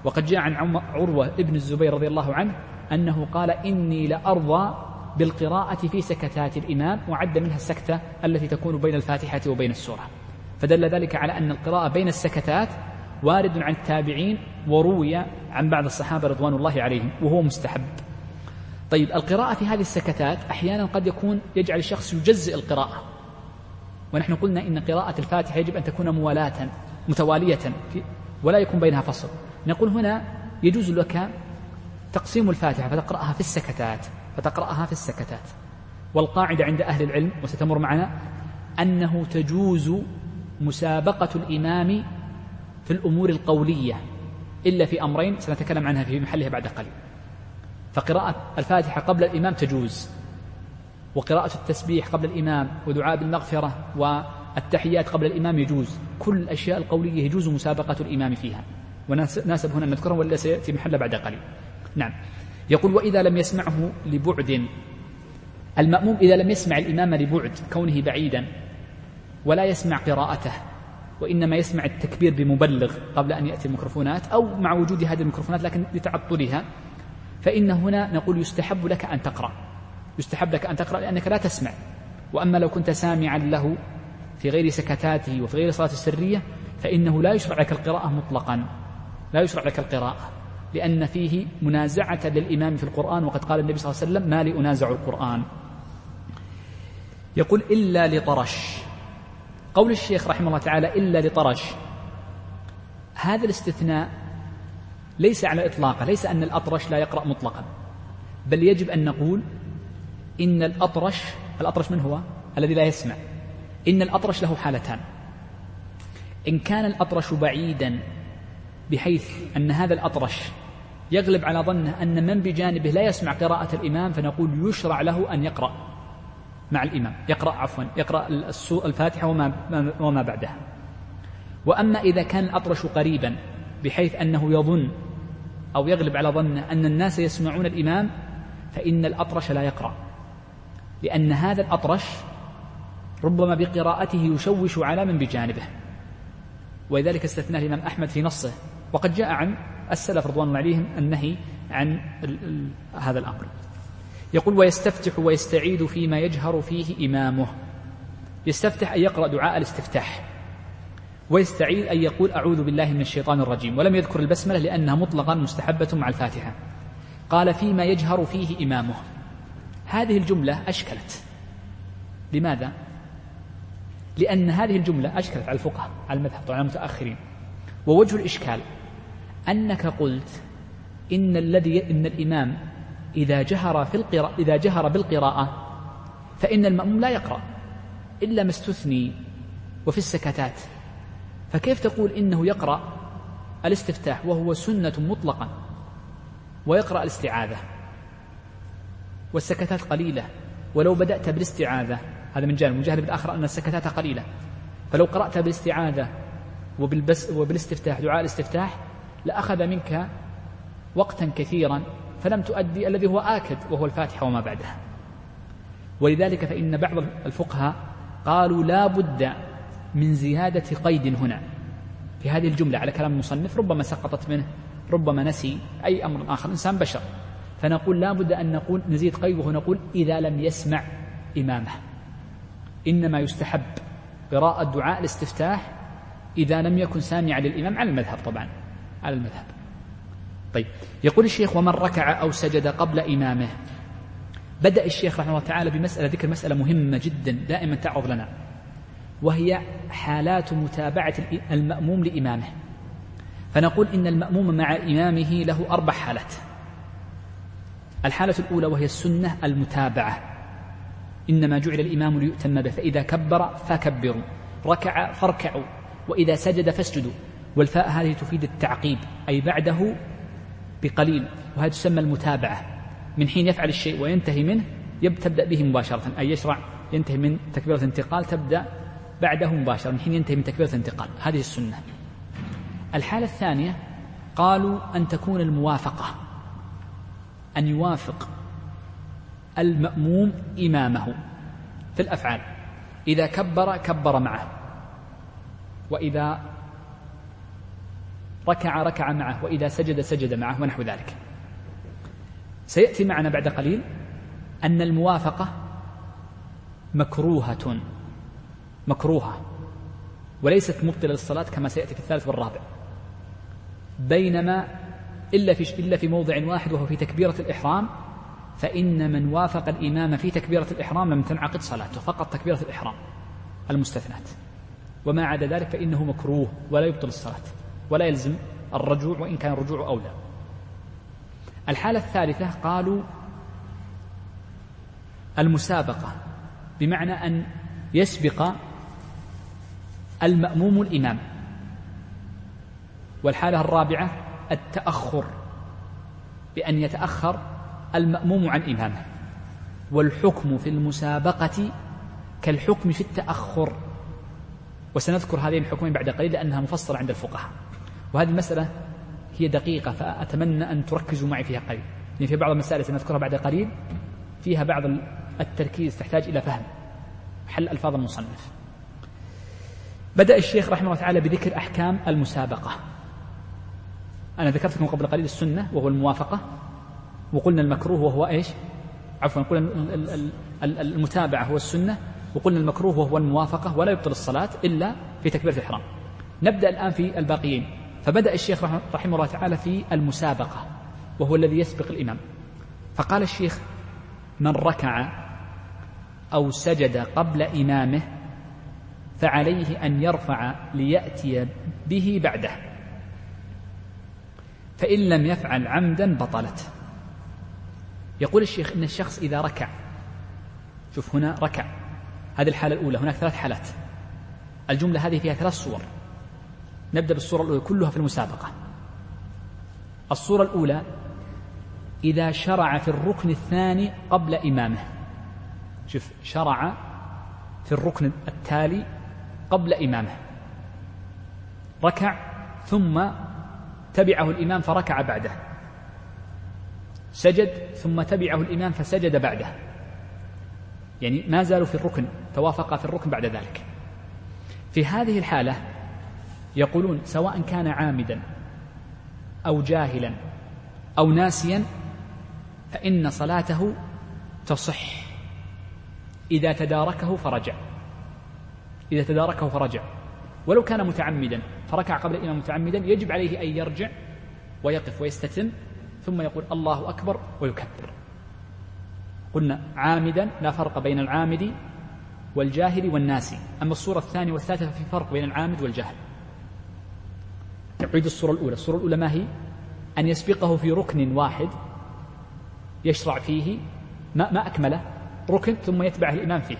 وقد جاء عن عروة ابن الزبير رضي الله عنه أنه قال إني لأرضى بالقراءة في سكتات الإمام وعد منها السكتة التي تكون بين الفاتحة وبين السورة. فدل ذلك على أن القراءة بين السكتات وارد عن التابعين وروي عن بعض الصحابة رضوان الله عليهم وهو مستحب. طيب القراءة في هذه السكتات أحيانا قد يكون يجعل الشخص يجزئ القراءة. ونحن قلنا إن قراءة الفاتحة يجب أن تكون موالاة متوالية ولا يكون بينها فصل. نقول هنا يجوز لك تقسيم الفاتحة فتقرأها في السكتات. فتقرأها في السكتات. والقاعدة عند أهل العلم وستمر معنا أنه تجوز مسابقة الإمام في الأمور القولية إلا في أمرين سنتكلم عنها في محلها بعد قليل. فقراءة الفاتحة قبل الإمام تجوز وقراءة التسبيح قبل الإمام ودعاء بالمغفرة والتحيات قبل الإمام يجوز. كل الأشياء القولية يجوز مسابقة الإمام فيها. وناسب هنا أن نذكرها ولا سيأتي محل بعد قليل. نعم. يقول وإذا لم يسمعه لبعد. المأموم إذا لم يسمع الإمام لبعد كونه بعيدا ولا يسمع قراءته وإنما يسمع التكبير بمبلغ قبل أن يأتي الميكروفونات أو مع وجود هذه الميكروفونات لكن لتعطلها فإن هنا نقول يستحب لك أن تقرأ. يستحب لك أن تقرأ لأنك لا تسمع. وأما لو كنت سامعا له في غير سكتاته وفي غير صلاة السرية فإنه لا يشرع لك القراءة مطلقا. لا يشرع لك القراءة. لأن فيه منازعة للإمام في القرآن وقد قال النبي صلى الله عليه وسلم ما لي أنازع القرآن. يقول إلا لطرش. قول الشيخ رحمه الله تعالى إلا لطرش. هذا الاستثناء ليس على إطلاقه ليس أن الأطرش لا يقرأ مطلقا بل يجب أن نقول إن الأطرش الأطرش من هو؟ الذي لا يسمع. إن الأطرش له حالتان. إن كان الأطرش بعيدا بحيث أن هذا الأطرش يغلب على ظنه أن من بجانبه لا يسمع قراءة الإمام فنقول يشرع له أن يقرأ مع الإمام. يقرأ عفوا يقرأ الفاتحة وما, وما بعدها. وأما إذا كان الأطرش قريبا بحيث أنه يظن أو يغلب على ظنه أن الناس يسمعون الإمام فإن الأطرش لا يقرأ. لأن هذا الأطرش ربما بقراءته يشوش على من بجانبه. ولذلك استثناه الإمام أحمد في نصه. وقد جاء عن السلف رضوان الله عليهم النهي عن هذا الأمر. يقول ويستفتح ويستعيد فيما يجهر فيه إمامه. يستفتح أن يقرأ دعاء الاستفتاح. ويستعيد أن يقول أعوذ بالله من الشيطان الرجيم. ولم يذكر البسملة لأنها مطلقا مستحبة مع الفاتحة. قال فيما يجهر فيه إمامه. هذه الجملة أشكلت. لماذا؟ لأن هذه الجملة أشكلت على الفقهاء على المذهب طبعا المتأخرين. ووجه الإشكال أنك قلت إن الذي إن الإمام إذا جهر في القراءة إذا جهر بالقراءة فإن المأموم لا يقرأ إلا ما استثني وفي السكتات. فكيف تقول إنه يقرأ الاستفتاح وهو سنة مطلقا ويقرأ الاستعاذة؟ والسكتات قليلة ولو بدأت بالاستعاذة هذا من جانب. من جانب الآخر أن السكتات قليلة. فلو قرأت بالاستعاذة وبالبس وبالاستفتاح دعاء الاستفتاح لأخذ منك وقتا كثيرا فلم تؤدي الذي هو آكد وهو الفاتحة وما بعدها. ولذلك فإن بعض الفقهاء قالوا لا بد من زيادة قيد هنا. في هذه الجملة على كلام المصنف ربما سقطت منه ربما نسي أي أمر آخر إنسان بشر. فنقول لا بد أن نقول نزيد قيد وهو نقول إذا لم يسمع إمامه. إنما يستحب قراءة دعاء الاستفتاح إذا لم يكن سامعا للإمام على المذهب طبعا. على المذهب. طيب يقول الشيخ ومن ركع أو سجد قبل إمامه. بدأ الشيخ رحمه الله تعالى بمسألة ذكر مسألة مهمة جدا دائما تعرض لنا وهي حالات متابعة المأموم لإمامه. فنقول إن المأموم مع إمامه له أربع حالات. الحالة الأولى وهي السنة المتابعة. إنما جعل الإمام ليؤتم به فإذا كبر فكبروا ركع فاركعوا وإذا سجد فاسجدوا. والفاء هذه تفيد التعقيب أي بعده بقليل وهذه تسمى المتابعة. من حين يفعل الشيء وينتهي منه تبدأ به مباشرة. أي يشرع ينتهي من تكبيرة انتقال تبدأ بعده مباشرة. من حين ينتهي من تكبيرة انتقال هذه السنة. الحالة الثانية قالوا أن تكون الموافقة أن يوافق المأموم إمامه في الأفعال. إذا كبر كبر معه. وإذا ركع ركع معه وإذا سجد سجد معه ونحو ذلك. سيأتي معنا بعد قليل أن الموافقة مكروهة. مكروهة. وليست مبطلة للصلاة كما سيأتي في الثالث والرابع. بينما إلا في إلا في موضع واحد وهو في تكبيرة الإحرام فإن من وافق الإمام في تكبيرة الإحرام لم تنعقد صلاته فقط تكبيرة الإحرام المستثنات. وما عدا ذلك فإنه مكروه ولا يبطل الصلاة. ولا يلزم الرجوع وإن كان الرجوع أولى الحالة الثالثة قالوا المسابقة بمعنى أن يسبق المأموم الإمام. والحالة الرابعة التأخر بأن يتأخر المأموم عن إمامه. والحكم في المسابقة كالحكم في التأخر. وسنذكر هذين الحكمين بعد قليل لأنها مفصلة عند الفقهاء. وهذه المسألة هي دقيقة فأتمنى أن تركزوا معي فيها قليل. لأن في بعض المسائل سنذكرها بعد قليل فيها بعض التركيز تحتاج إلى فهم. حل ألفاظ المصنف. بدأ الشيخ رحمه الله تعالى بذكر أحكام المسابقة. أنا ذكرت لكم قبل قليل السنة وهو الموافقة وقلنا المكروه وهو إيش؟ عفوا قلنا المتابعة هو السنة وقلنا المكروه وهو الموافقة ولا يبطل الصلاة إلا في تكبيرة الإحرام. نبدأ الآن في الباقيين. فبدأ الشيخ رحمه الله تعالى في المسابقة وهو الذي يسبق الإمام. فقال الشيخ من ركع أو سجد قبل إمامه فعليه أن يرفع ليأتي به بعده. فإن لم يفعل عمدا بطلت. يقول الشيخ إن الشخص إذا ركع شوف هنا ركع هذه الحالة الأولى هناك ثلاث حالات. الجملة هذه فيها ثلاث صور. نبدأ بالصورة الأولى كلها في المسابقة. الصورة الأولى إذا شرع في الركن الثاني قبل إمامه. شوف شرع في الركن التالي قبل إمامه. ركع ثم تبعه الإمام فركع بعده. سجد ثم تبعه الإمام فسجد بعده. يعني ما زالوا في الركن توافقا في الركن بعد ذلك. في هذه الحالة يقولون سواء كان عامدا أو جاهلا أو ناسيا فإن صلاته تصح. إذا تداركه فرجع. إذا تداركه فرجع. ولو كان متعمدا فركع قبل الإمام متعمدا يجب عليه أن يرجع ويقف ويستتم ثم يقول الله أكبر ويكبر. قلنا عامدا لا فرق بين العامد والجاهل والناسي. أما الصورة الثانية والثالثة ففي فرق بين العامد والجاهل. نعيد الصورة الأولى. الصورة الأولى ما هي؟ أن يسبقه في ركن واحد يشرع فيه ما, ما أكمله ركن ثم يتبعه الإمام فيه.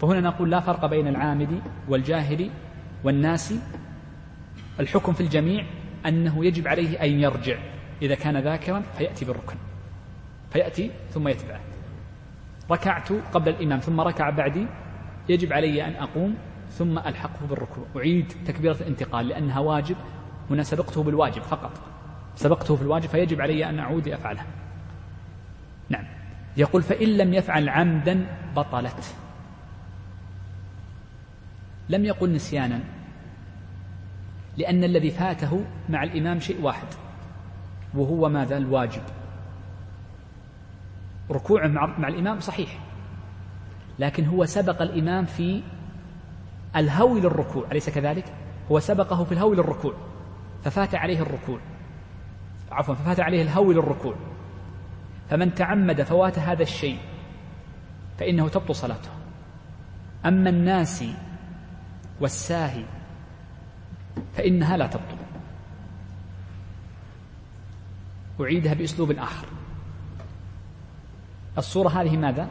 فهنا نقول لا فرق بين العامد والجاهل والناس. الحكم في الجميع أنه يجب عليه أن يرجع. إذا كان ذاكرا فيأتي بالركن. فيأتي ثم يتبعه ركعت قبل الإمام ثم ركع بعدي يجب علي أن أقوم ثم ألحقه بالركوع. أعيد تكبيرة الانتقال لأنها واجب. هنا سبقته بالواجب فقط. سبقته في الواجب فيجب علي أن أعود لأفعله. نعم. يقول فإن لم يفعل عمدا بطلت. لم يقل نسيانا. لأن الذي فاته مع الإمام شيء واحد وهو ماذا الواجب. ركوعه مع الإمام صحيح. لكن هو سبق الإمام في الهوي للركوع. أليس كذلك؟ هو سبقه في الهوي للركوع. ففات عليه الركوع. عفوا ففات عليه الهوي للركوع. فمن تعمد فوات هذا الشيء فإنه تبطل صلاته. أما الناسي والساهي فإنها لا تبطل. أعيدها بأسلوب آخر. الصورة هذه ماذا؟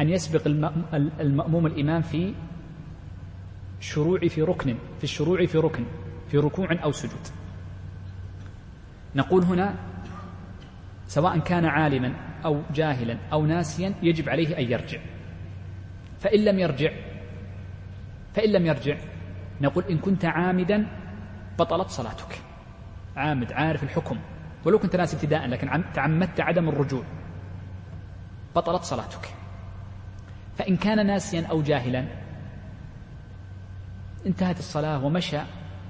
أن يسبق المأموم الإمام في شروع في ركن في الشروع في ركن. في ركوع أو سجود. نقول هنا سواء كان عالما أو جاهلا أو ناسيا يجب عليه أن يرجع. فإن لم يرجع فإن لم يرجع نقول إن كنت عامدا بطلت صلاتك. عامد عارف الحكم. ولو كنت ناس ابتداء لكن تعمدت عدم الرجوع بطلت صلاتك. فإن كان ناسيا أو جاهلا انتهت الصلاة ومشى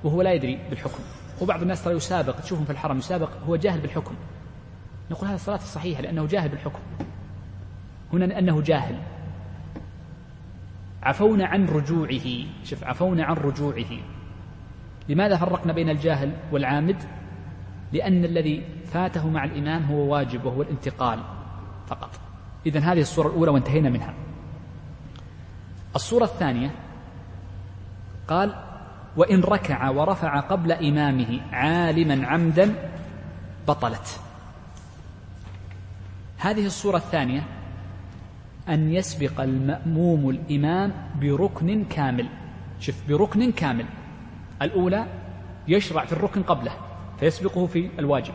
وهو لا يدري بالحكم. وبعض الناس ترى يسابق تشوفهم في الحرم يسابق هو جاهل بالحكم. نقول هذا الصلاة الصحيحة لأنه جاهل بالحكم. هنا لأنه جاهل. عفونا عن رجوعه. شوف عفونا عن رجوعه. لماذا فرقنا بين الجاهل والعامد؟ لأن الذي فاته مع الإمام هو واجب وهو الانتقال فقط. إذا هذه الصورة الأولى وانتهينا منها. الصورة الثانية قال وإن ركع ورفع قبل إمامه عالما عمدا بطلت. هذه الصورة الثانية أن يسبق المأموم الإمام بركن كامل. شوف بركن كامل. الأولى يشرع في الركن قبله فيسبقه في الواجب.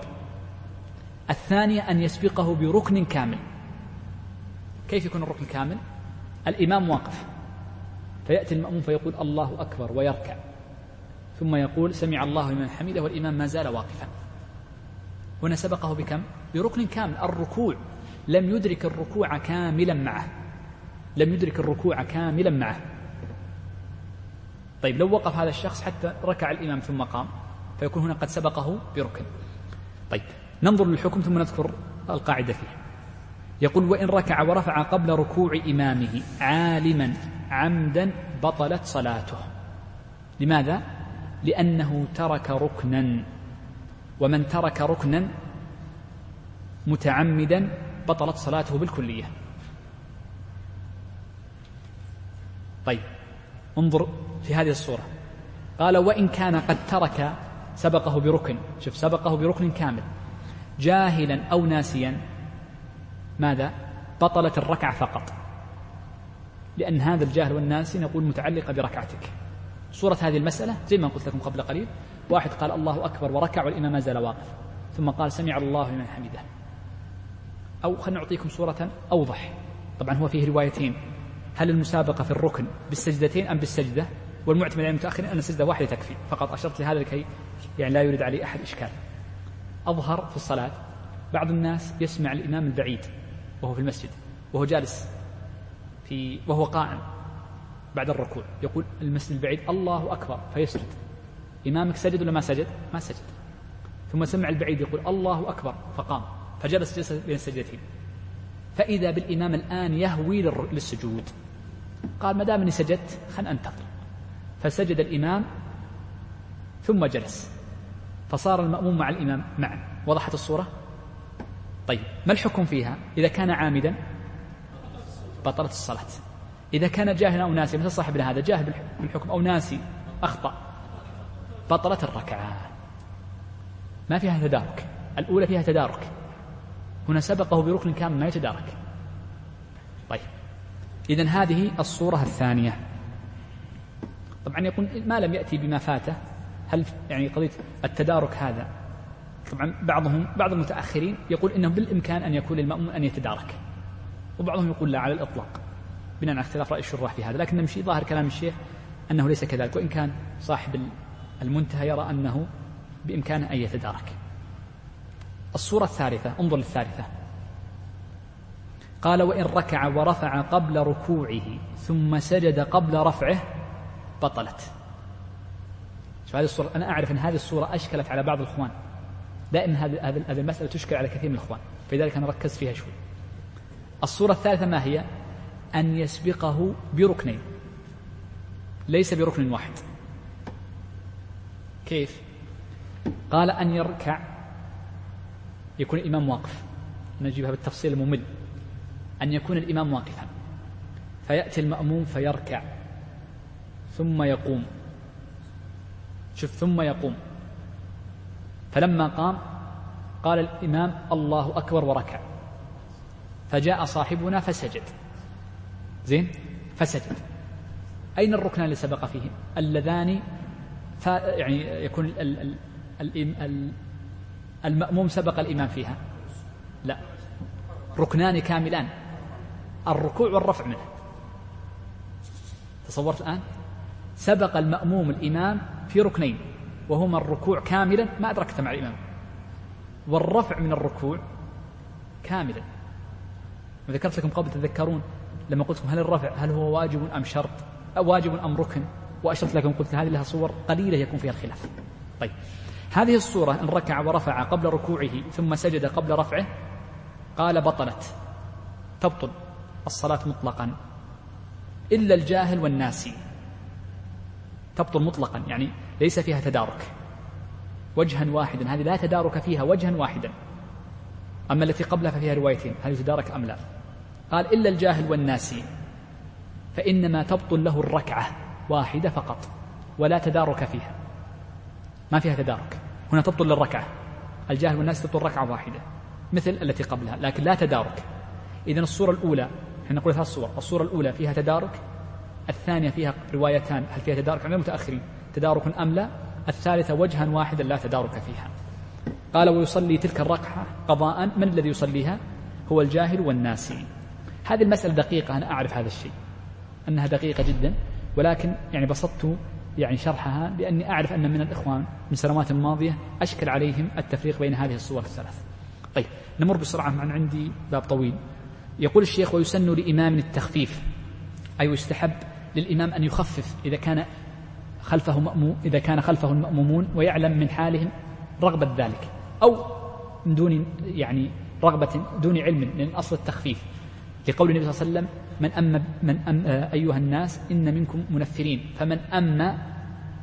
الثانية أن يسبقه بركن كامل. كيف يكون الركن كامل؟ الإمام واقف فيأتي المأموم فيقول الله أكبر ويركع. ثم يقول سمع الله لمن حمده والإمام ما زال واقفا. هنا سبقه بكم؟ بركن كامل. الركوع. لم يدرك الركوع كاملا معه. لم يدرك الركوع كاملا معه. طيب لو وقف هذا الشخص حتى ركع الإمام ثم قام فيكون هنا قد سبقه بركن. طيب ننظر للحكم ثم نذكر القاعدة فيه. يقول وإن ركع ورفع قبل ركوع إمامه عالما عمدا بطلت صلاته. لماذا؟ لأنه ترك ركنا. ومن ترك ركنا متعمدا بطلت صلاته بالكلية. طيب انظر في هذه الصورة. قال وإن كان قد ترك سبقه بركن. شوف سبقه بركن كامل. جاهلا أو ناسيا ماذا؟ بطلت الركعة فقط. لأن هذا الجاهل والناسي نقول متعلقة بركعتك. صورة هذه المسألة زي ما قلت لكم قبل قليل. واحد قال الله أكبر وركع والإمام ما زال واقف. ثم قال سمع الله لمن حمده. أو خلنا نعطيكم صورة أوضح. طبعا هو فيه روايتين. هل المسابقة في الركن بالسجدتين أم بالسجدة؟ والمعتمد على المتأخرين أن السجدة واحدة تكفي. فقط أشرت لهذا لكي يعني لا يريد عليه أحد إشكال. أظهر في الصلاة بعض الناس يسمع الإمام البعيد وهو في المسجد. وهو جالس في وهو قائم. بعد الركوع. يقول المسجد البعيد الله أكبر فيسجد. إمامك سجد ولا ما سجد؟ ما سجد. ثم سمع البعيد يقول الله أكبر فقام. فجلس جلسة بين السجدتين فإذا بالإمام الآن يهوي للسجود. قال ما دام إني سجدت خل أنتظر. فسجد الإمام ثم جلس. فصار المأموم مع الإمام معا. وضحت الصورة؟ طيب ما الحكم فيها؟ إذا كان عامدا بطلت الصلاة. إذا كان جاهلا أو ناسي مثل صاحبنا هذا جاهل بالحكم أو ناسي أخطأ. بطلت الركعة. ما فيها تدارك. الأولى فيها تدارك. هنا سبقه بركن كامل ما يتدارك. طيب. إذا هذه الصورة الثانية. طبعا يقول ما لم يأتي بما فاته. هل يعني قضية التدارك هذا. طبعا بعضهم بعض المتأخرين يقول إنه بالإمكان أن يكون للمأموم أن يتدارك. وبعضهم يقول لا على الإطلاق. بناء على اختلاف رأي الشراح في هذا. لكن نمشي ظاهر كلام الشيخ أنه ليس كذلك وإن كان صاحب المنتهى يرى أنه بإمكانه أن يتدارك. الصورة الثالثة انظر للثالثة. قال وإن ركع ورفع قبل ركوعه ثم سجد قبل رفعه بطلت. هذه الصورة أنا أعرف أن هذه الصورة أشكلت على بعض الإخوان. دائما هذه هذه المسألة تشكل على كثير من الإخوان فلذلك أنا ركزت فيها شوي. الصورة الثالثة ما هي؟ أن يسبقه بركنين. ليس بركن واحد. كيف؟ قال أن يركع. يكون الإمام واقف. نجيبها بالتفصيل الممل. أن يكون الإمام واقفا. فيأتي المأموم فيركع. ثم يقوم. شوف ثم يقوم. فلما قام قال الإمام الله أكبر وركع. فجاء صاحبنا فسجد. زين؟ فسجد أين الركنان اللي سبق فيه؟ اللذان يعني يكون ال ال ال ال المأموم سبق الإمام فيها. لا. ركنان كاملان. الركوع والرفع منه. تصورت الآن؟ سبق المأموم الإمام في ركنين وهما الركوع كاملا. ما أدركت مع الإمام. والرفع من الركوع كاملا. وذكرت لكم قبل تذكرون؟ لما قلت هل الرفع هل هو واجب أم شرط؟ أو واجب أم ركن؟ وأشرت لكم قلت هذه لها صور قليلة يكون فيها الخلاف. طيب. هذه الصورة إن ركع ورفع قبل ركوعه ثم سجد قبل رفعه قال بطلت. تبطل. الصلاة مطلقا. إلا الجاهل والناسي. تبطل مطلقا. يعني ليس فيها تدارك. وجها واحدا. هذه لا تدارك فيها وجها واحدا. أما التي قبلها ففيها روايتين. هل يتدارك أم لا؟ قال إلا الجاهل والناسي فإنما تبطل له الركعة واحدة فقط ولا تدارك فيها. ما فيها تدارك. هنا تبطل للركعة. الجاهل والناس تبطل ركعة واحدة مثل التي قبلها لكن لا تدارك. إذا الصورة الأولى إحنا نقول ثلاث صور الصورة الأولى فيها تدارك الثانية فيها روايتان هل فيها تدارك عند المتأخرين تدارك أم لا؟ الثالثة وجها واحدا لا تدارك فيها. قال ويصلي تلك الركعة قضاء من الذي يصليها؟ هو الجاهل والناسي. هذه المسألة دقيقة أنا أعرف هذا الشيء أنها دقيقة جدا ولكن يعني بسطت يعني شرحها لأني أعرف أن من الإخوان من سنوات ماضية أشكل عليهم التفريق بين هذه الصور الثلاث. طيب نمر بسرعة عن عندي باب طويل. يقول الشيخ ويسن لإمام التخفيف أي يستحب للإمام أن يخفف إذا كان خلفه مأموم إذا كان خلفه المأمومون ويعلم من حالهم رغبة ذلك أو من دون يعني رغبة دون علم من أصل التخفيف. لقول النبي صلى الله عليه وسلم من أما من أم أيها الناس إن منكم منفرين. فمن أما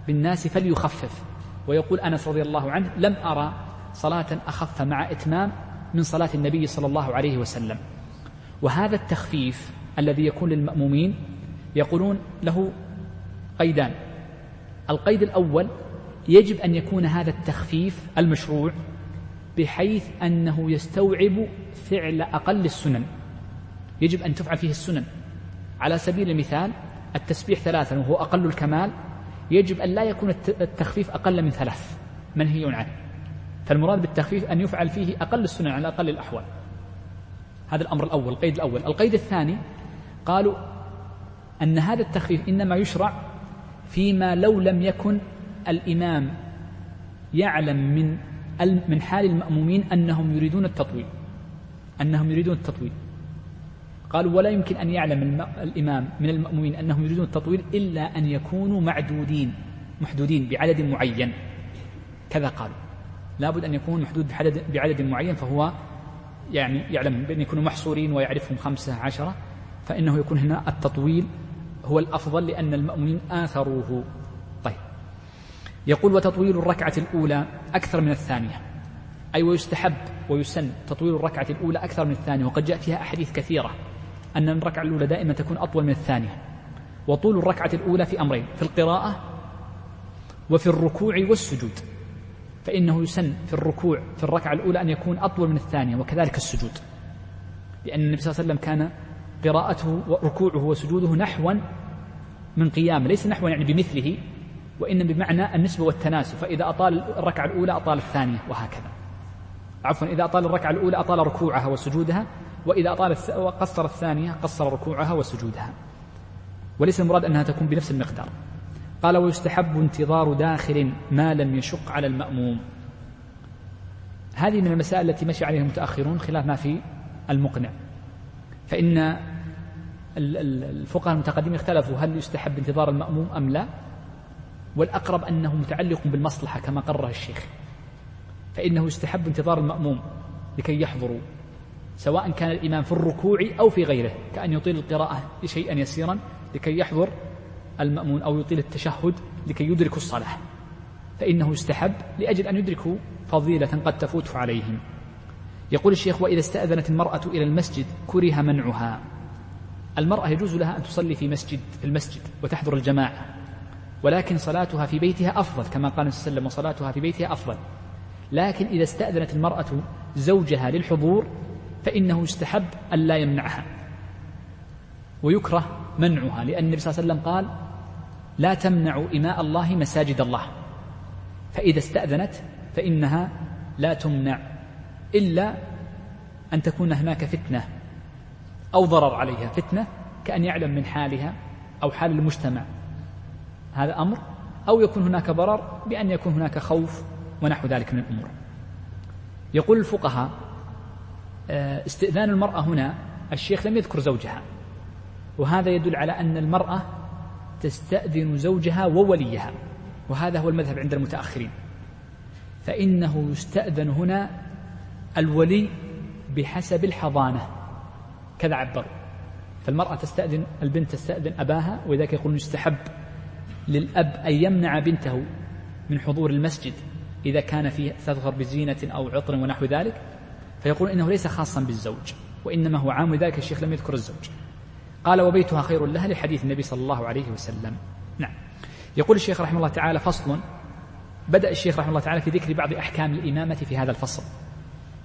بالناس فليخفف. ويقول أنس رضي الله عنه لم أرى صلاة أخف مع إتمام من صلاة النبي صلى الله عليه وسلم. وهذا التخفيف الذي يكون للمأمومين يقولون له قيدان. القيد الأول يجب أن يكون هذا التخفيف المشروع بحيث أنه يستوعب فعل أقل السنن. يجب أن تفعل فيه السنن. على سبيل المثال التسبيح ثلاثا وهو أقل الكمال يجب أن لا يكون التخفيف أقل من ثلاث منهي عنه. فالمراد بالتخفيف أن يفعل فيه أقل السنن على أقل الأحوال. هذا الأمر الأول القيد الأول. القيد الثاني قالوا أن هذا التخفيف إنما يشرع فيما لو لم يكن الإمام يعلم من من حال المأمومين أنهم يريدون التطويل. أنهم يريدون التطويل. قالوا ولا يمكن أن يعلم الإمام من المأمومين أنهم يريدون التطويل إلا أن يكونوا معدودين محدودين بعدد معين. كذا قالوا. لابد أن يكون محدود بعدد, بعدد معين فهو يعني يعلم بأن يكونوا محصورين ويعرفهم خمسة عشرة فإنه يكون هنا التطويل هو الأفضل لأن المأمومين آثروه. طيب. يقول وتطويل الركعة الأولى أكثر من الثانية. أي ويستحب ويسن تطويل الركعة الأولى أكثر من الثانية وقد جاء فيها أحاديث كثيرة. أن الركعة الأولى دائما تكون أطول من الثانية وطول الركعة الأولى في أمرين في القراءة وفي الركوع والسجود. فإنه يسن في الركوع في الركعة الأولى أن يكون أطول من الثانية وكذلك السجود. لأن النبي صلى الله عليه وسلم كان قراءته وركوعه وسجوده نحوا من قيام ليس نحوا يعني بمثله وإنما بمعنى النسبة والتناسب. فإذا أطال الركعة الأولى أطال الثانية وهكذا. عفوا إذا أطال الركعة الأولى أطال ركوعها وسجودها وإذا أطال قصر الثانية قصر ركوعها وسجودها. وليس المراد أنها تكون بنفس المقدار. قال ويستحب انتظار داخل ما لم يشق على المأموم. هذه من المسائل التي مشي عليها المتأخرون خلاف ما في المقنع. فإن الفقهاء المتقدمين اختلفوا هل يستحب انتظار المأموم أم لا؟ والأقرب أنه متعلق بالمصلحة كما قرر الشيخ. فإنه يستحب انتظار المأموم لكي يحضروا. سواء كان الإمام في الركوع أو في غيره كأن يطيل القراءة شيئا يسيرا لكي يحضر المأمون أو يطيل التشهد لكي يدركوا الصلاة. فإنه يستحب لأجل أن يدركوا فضيلة قد تفوت عليهم. يقول الشيخ وإذا استأذنت المرأة إلى المسجد كره منعها. المرأة يجوز لها أن تصلي في مسجد في المسجد وتحضر الجماعة ولكن صلاتها في بيتها أفضل كما قال صلى الله عليه وسلم وصلاتها في بيتها أفضل. لكن إذا استأذنت المرأة زوجها للحضور فإنه يستحب أن لا يمنعها ويكره منعها لأن النبي صلى الله عليه وسلم قال لا تمنعوا إماء الله مساجد الله فإذا استأذنت فإنها لا تمنع إلا أن تكون هناك فتنة أو ضرر عليها فتنة كأن يعلم من حالها أو حال المجتمع. هذا أمر أو يكون هناك ضرر بأن يكون هناك خوف ونحو ذلك من الأمور. يقول الفقهاء استئذان المرأة هنا الشيخ لم يذكر زوجها. وهذا يدل على أن المرأة تستأذن زوجها ووليها. وهذا هو المذهب عند المتأخرين. فإنه يستأذن هنا الولي بحسب الحضانة. كذا عبروا. فالمرأة تستأذن البنت تستأذن أباها ولذلك يقولون يستحب للأب أن يمنع بنته من حضور المسجد إذا كان فيه تظهر بزينة أو عطر ونحو ذلك. فيقول إنه ليس خاصا بالزوج وإنما هو عام ذلك الشيخ لم يذكر الزوج. قال وبيتها خير لها لحديث النبي صلى الله عليه وسلم. نعم. يقول الشيخ رحمه الله تعالى فصل بدأ الشيخ رحمه الله تعالى في ذكر بعض أحكام الإمامة في هذا الفصل.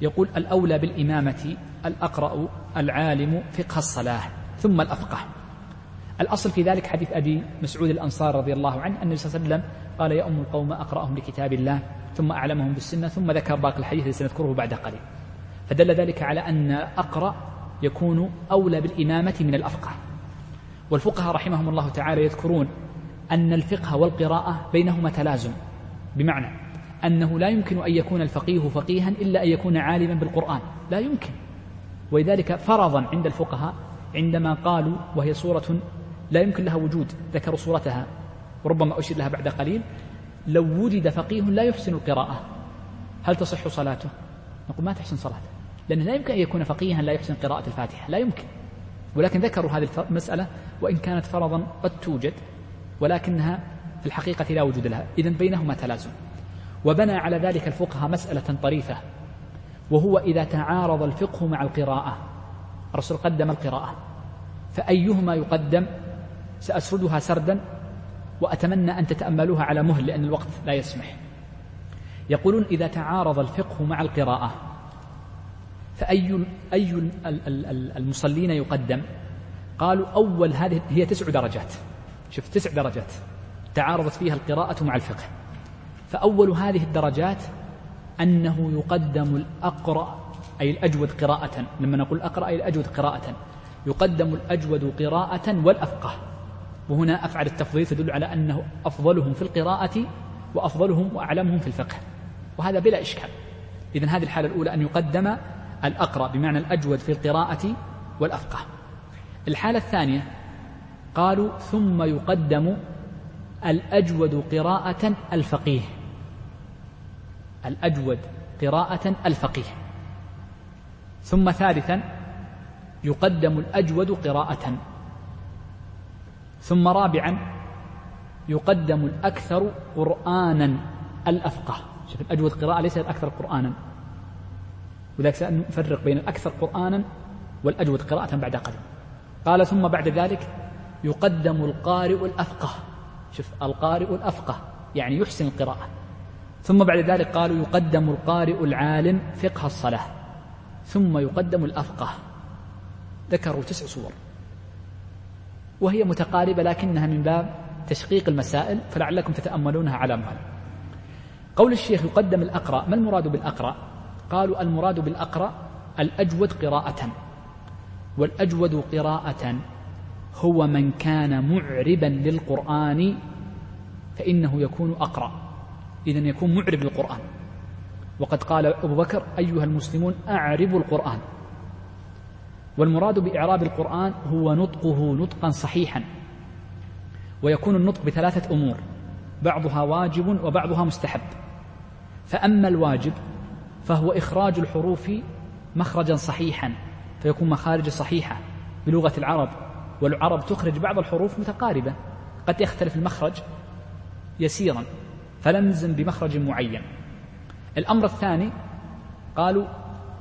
يقول الأولى بالإمامة الأقرأ العالم فقه الصلاة ثم الأفقه. الأصل في ذلك حديث أبي مسعود الأنصار رضي الله عنه أن النبي صلى الله عليه وسلم قال يا أم القوم أقرأهم لكتاب الله ثم أعلمهم بالسنة ثم ذكر باقي الحديث الذي سنذكره بعد قليل. فدل ذلك على أن أقرأ يكون أولى بالإمامة من الأفقه. والفقهاء رحمهم الله تعالى يذكرون أن الفقه والقراءة بينهما تلازم بمعنى أنه لا يمكن أن يكون الفقيه فقيها إلا أن يكون عالما بالقرآن لا يمكن. ولذلك فرضا عند الفقهاء عندما قالوا وهي صورة لا يمكن لها وجود ذكروا صورتها وربما أشير لها بعد قليل لو وجد فقيه لا يحسن القراءة. هل تصح صلاته؟ نقول ما تحسن صلاته. لأنه لا يمكن أن يكون فقيها لا يحسن قراءة الفاتحة لا يمكن. ولكن ذكروا هذه المسألة وإن كانت فرضا قد توجد ولكنها في الحقيقة لا وجود لها. إذا بينهما تلازم. وبنى على ذلك الفقهاء مسألة طريفة وهو إذا تعارض الفقه مع القراءة. الرسول قدم القراءة. فأيهما يقدم؟ سأسردها سردا وأتمنى أن تتأملوها على مهل لأن الوقت لا يسمح. يقولون إذا تعارض الفقه مع القراءة فأي أي المصلين يقدم؟ قالوا أول هذه هي تسع درجات. شوف تسع درجات تعارضت فيها القراءة مع الفقه. فأول هذه الدرجات أنه يقدم الأقرأ أي الأجود قراءة. لما نقول أقرأ أي الأجود قراءة. يقدم الأجود قراءة والأفقه. وهنا أفعل التفضيل تدل على أنه أفضلهم في القراءة وأفضلهم وأعلمهم في الفقه. وهذا بلا إشكال. إذن هذه الحالة الأولى أن يقدم الأقرأ بمعنى الأجود في القراءة والأفقه. الحالة الثانية قالوا ثم يقدم الأجود قراءة الفقيه. الأجود قراءة الفقيه. ثم ثالثا يقدم الأجود قراءة. ثم رابعا يقدم الأكثر قرآنا الأفقه. شوف الأجود قراءة ليس الأكثر قرآنا. ولذلك سنفرق بين الأكثر قرآنا والأجود قراءة بعد قليل. قال ثم بعد ذلك يقدم القارئ الأفقه. شوف القارئ الأفقه يعني يحسن القراءة. ثم بعد ذلك قالوا يقدم القارئ العالم فقه الصلاة. ثم يقدم الأفقه. ذكروا تسع صور. وهي متقاربة لكنها من باب تشقيق المسائل فلعلكم تتأملونها على مهل. قول الشيخ يقدم الأقرأ. ما المراد بالأقرأ؟ قالوا المراد بالأقرأ الأجود قراءة والأجود قراءة هو من كان معربا للقرآن فإنه يكون أقرأ. إذا يكون معرب للقرآن. وقد قال أبو بكر أيها المسلمون أعربوا القرآن. والمراد بإعراب القرآن هو نطقه نطقا صحيحا ويكون النطق بثلاثة أمور بعضها واجب وبعضها مستحب. فأما الواجب فهو إخراج الحروف مخرجا صحيحا فيكون مخارج صحيحة بلغة العرب والعرب تخرج بعض الحروف متقاربة قد يختلف المخرج يسيرا فلنلزم بمخرج معين. الأمر الثاني قالوا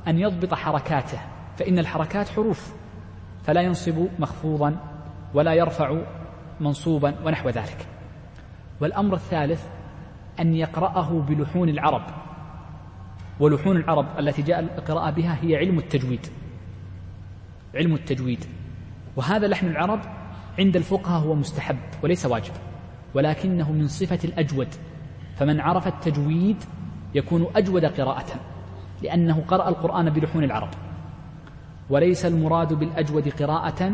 أن يضبط حركاته فإن الحركات حروف فلا ينصب مخفوضا ولا يرفع منصوبا ونحو ذلك. والأمر الثالث أن يقرأه بلحون العرب. ولحون العرب التي جاء القراءة بها هي علم التجويد. علم التجويد. وهذا لحن العرب عند الفقهاء هو مستحب وليس واجب ولكنه من صفة الأجود. فمن عرف التجويد يكون أجود قراءة لأنه قرأ القرآن بلحون العرب. وليس المراد بالأجود قراءة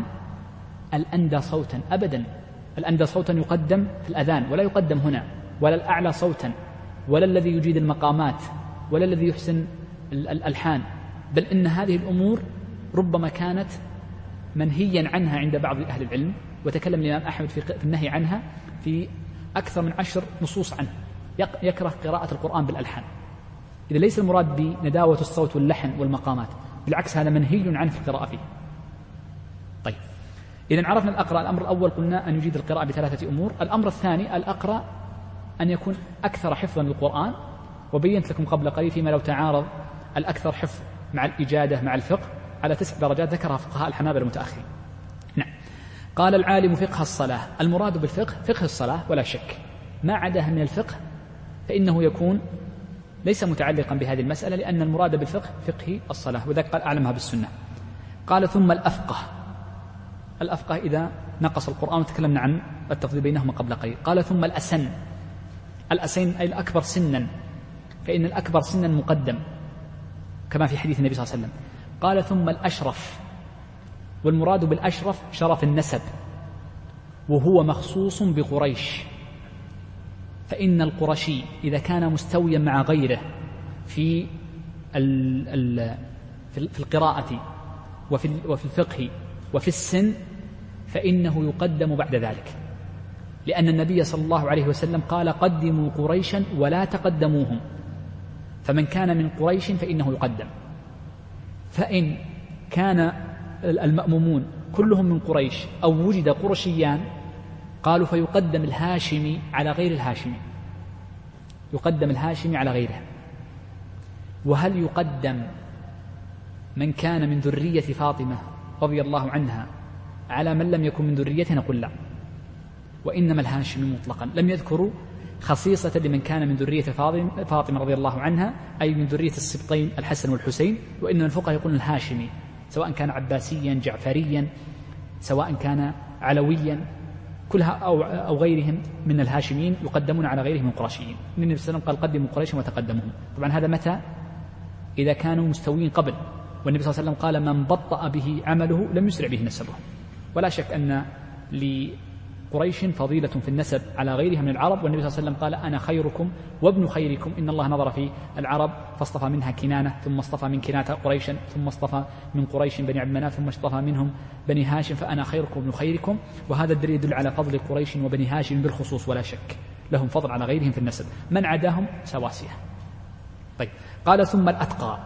الأندى صوتا أبدا. الأندى صوتا يقدم في الأذان ولا يقدم هنا ولا الأعلى صوتا ولا الذي يجيد المقامات. ولا الذي يحسن الألحان. بل إن هذه الأمور ربما كانت منهيا عنها عند بعض أهل العلم وتكلم الإمام أحمد في النهي عنها في أكثر من عشر نصوص عنه. يكره قراءة القرآن بالألحان. إذا ليس المراد بنداوة الصوت واللحن والمقامات بالعكس هذا منهي عنه في القراءة فيه. طيب. إذا عرفنا الأقرأ. الأمر الأول قلنا أن يجيد القراءة بثلاثة أمور. الأمر الثاني الأقرأ أن يكون أكثر حفظا للقرآن وبينت لكم قبل قليل فيما لو تعارض الأكثر حفظ مع الإجادة مع الفقه على تسع درجات ذكرها فقهاء الحنابلة المتأخرين. نعم. قال العالم فقه الصلاة. المراد بالفقه فقه الصلاة ولا شك. ما عداها من الفقه فإنه يكون ليس متعلقا بهذه المسألة لأن المراد بالفقه فقه الصلاة وذلك قال أعلمها بالسنة. قال ثم الأفقه. الأفقه إذا نقص القرآن وتكلمنا عن التفضيل بينهما قبل قليل. قال ثم الأسن. الأسن أي الأكبر سنا. فإن الأكبر سنا مقدم كما في حديث النبي صلى الله عليه وسلم. قال ثم الأشرف. والمراد بالأشرف شرف النسب وهو مخصوص بقريش. فإن القرشي إذا كان مستويا مع غيره في في القراءة وفي وفي الفقه وفي السن فإنه يقدم بعد ذلك. لأن النبي صلى الله عليه وسلم قال قدموا قريشا ولا تقدموهم. فمن كان من قريش فإنه يقدم. فإن كان المأمومون كلهم من قريش أو وجد قرشيان قالوا فيقدم الهاشمي على غير الهاشمي. يقدم الهاشمي على غيره. وهل يقدم من كان من ذرية فاطمة رضي الله عنها على من لم يكن من ذريته نقول لا. وإنما الهاشمي مطلقا. لم يذكروا خصيصة لمن كان من ذرية فاطمة رضي الله عنها أي من ذرية السبطين الحسن والحسين وإن الفقهاء يقولون الهاشمي سواء كان عباسيا جعفريا سواء كان علويا كلها أو, أو غيرهم من الهاشميين يقدمون على غيرهم من القرشيين. النبي صلى الله عليه وسلم قال قدموا قريشا وتقدمهم. طبعا هذا متى؟ إذا كانوا مستويين قبل. والنبي صلى الله عليه وسلم قال من بطأ به عمله لم يسرع به نسبه. ولا شك أن قريش فضيلة في النسب على غيرها من العرب والنبي صلى الله عليه وسلم قال أنا خيركم وابن خيركم. إن الله نظر في العرب فاصطفى منها كنانة ثم اصطفى من كنانة قريشا ثم اصطفى من قريش بني عبد مناف ثم اصطفى منهم بني هاشم فأنا خيركم وابن خيركم. وهذا الدليل يدل على فضل قريش وبني هاشم بالخصوص ولا شك لهم فضل على غيرهم في النسب. من عداهم؟ سواسية. طيب قال ثم الأتقى.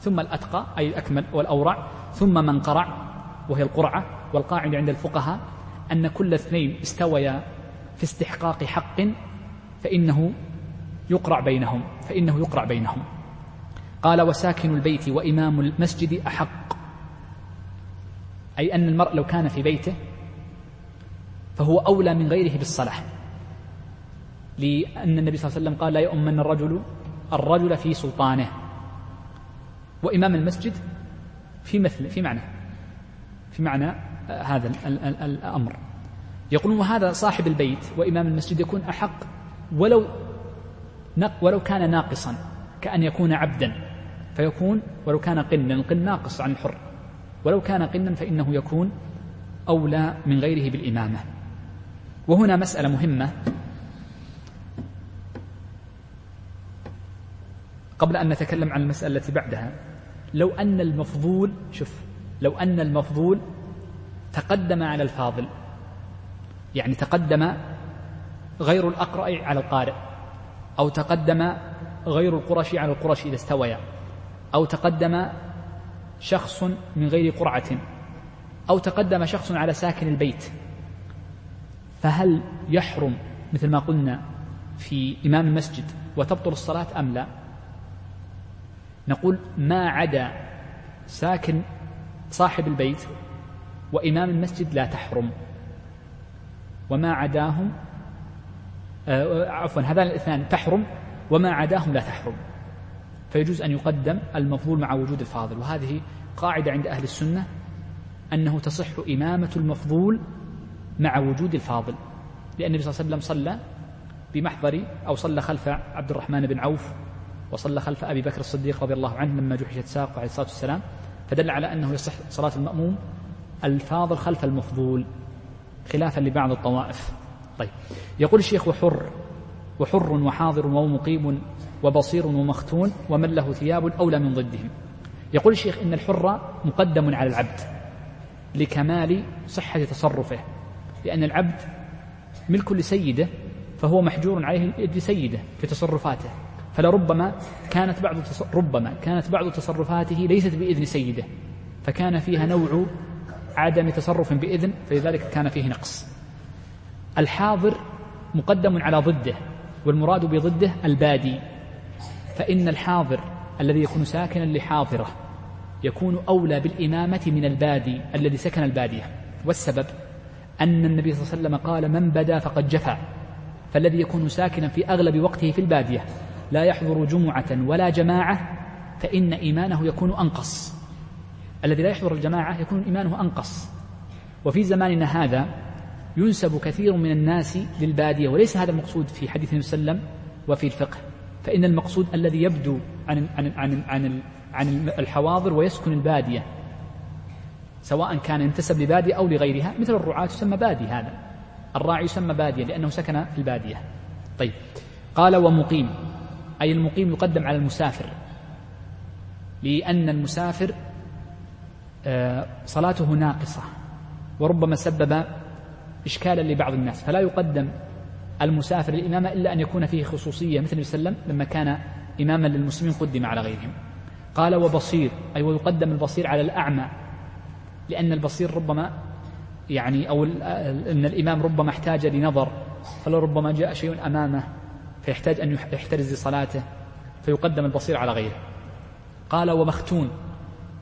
ثم الأتقى أي الأكمل والأورع. ثم من قرع وهي القرعة والقاعدة عند الفقهاء. أن كل اثنين استويا في استحقاق حق فإنه يقرع بينهم فإنه يقرع بينهم. قال وساكن البيت وإمام المسجد أحق. أي أن المرء لو كان في بيته فهو أولى من غيره بالصلاة. لأن النبي صلى الله عليه وسلم قال لا يؤمن الرجل الرجل في سلطانه. وإمام المسجد في مثل في معنى في معنى هذا الأمر. يقولون وهذا صاحب البيت وإمام المسجد يكون أحق ولو ولو كان ناقصا كأن يكون عبدا فيكون ولو كان قنا القن ناقص عن الحر. ولو كان قنا فإنه يكون أولى من غيره بالإمامة. وهنا مسألة مهمة. قبل أن نتكلم عن المسألة التي بعدها لو أن المفضول شوف لو أن المفضول تقدم على الفاضل. يعني تقدم غير الأقرأ على القارئ أو تقدم غير القرشي على القرشي إذا استويا أو تقدم شخص من غير قرعة أو تقدم شخص على ساكن البيت. فهل يحرم مثل ما قلنا في إمام المسجد وتبطل الصلاة أم لا؟ نقول ما عدا ساكن صاحب البيت وإمام المسجد لا تحرم. وما عداهم آه، عفوا هذان الاثنان تحرم وما عداهم لا تحرم. فيجوز أن يقدم المفضول مع وجود الفاضل. وهذه قاعدة عند أهل السنة أنه تصح إمامة المفضول مع وجود الفاضل. لأن النبي صلى الله عليه وسلم صلى بمحضر أو صلى خلف عبد الرحمن بن عوف وصلى خلف أبي بكر الصديق رضي الله عنه لما جحشت ساقه عليه الصلاة والسلام فدل على أنه يصح صلاة المأموم الفاضل خلف المفضول خلافا لبعض الطوائف. طيب يقول الشيخ وحر وحر وحاضر ومقيم وبصير ومختون ومن له ثياب أولى من ضدهم. يقول الشيخ إن الحر مقدم على العبد لكمال صحة تصرفه لأن العبد ملك لسيده فهو محجور عليه لسيده في تصرفاته. فلربما كانت بعض ربما كانت بعض تصرفاته ليست بإذن سيده فكان فيها نوع عدم تصرف بإذن فلذلك كان فيه نقص. الحاضر مقدم على ضده والمراد بضده البادي. فإن الحاضر الذي يكون ساكنا لحاضرة يكون أولى بالإمامة من البادي الذي سكن البادية. والسبب أن النبي صلى الله عليه وسلم قال من بدا فقد جفى فالذي يكون ساكنا في أغلب وقته في البادية لا يحضر جمعة ولا جماعة فإن إيمانه يكون أنقص. الذي لا يحضر الجماعة يكون إيمانه أنقص. وفي زماننا هذا ينسب كثير من الناس للبادية وليس هذا المقصود في حديث النبي صلى الله عليه وسلم وفي الفقه. فإن المقصود الذي يبدو عن عن عن عن عن الحواضر ويسكن البادية سواء كان ينتسب لبادية أو لغيرها مثل الرعاة يسمى بادي هذا. الراعي يسمى بادية لأنه سكن في البادية. طيب. قال ومقيم أي المقيم يقدم على المسافر لأن المسافر صلاته ناقصة وربما سبب إشكالا لبعض الناس. فلا يقدم المسافر للإمامة إلا أن يكون فيه خصوصية مثل النبي صلى الله عليه وسلم لما كان إماما للمسلمين قدم على غيرهم. قال وبصير أي ويقدم البصير على الأعمى لأن البصير ربما يعني أو أن الإمام ربما احتاج لنظر فلربما جاء شيء أمامه فيحتاج أن يحترز لصلاته فيقدم البصير على غيره. قال ومختون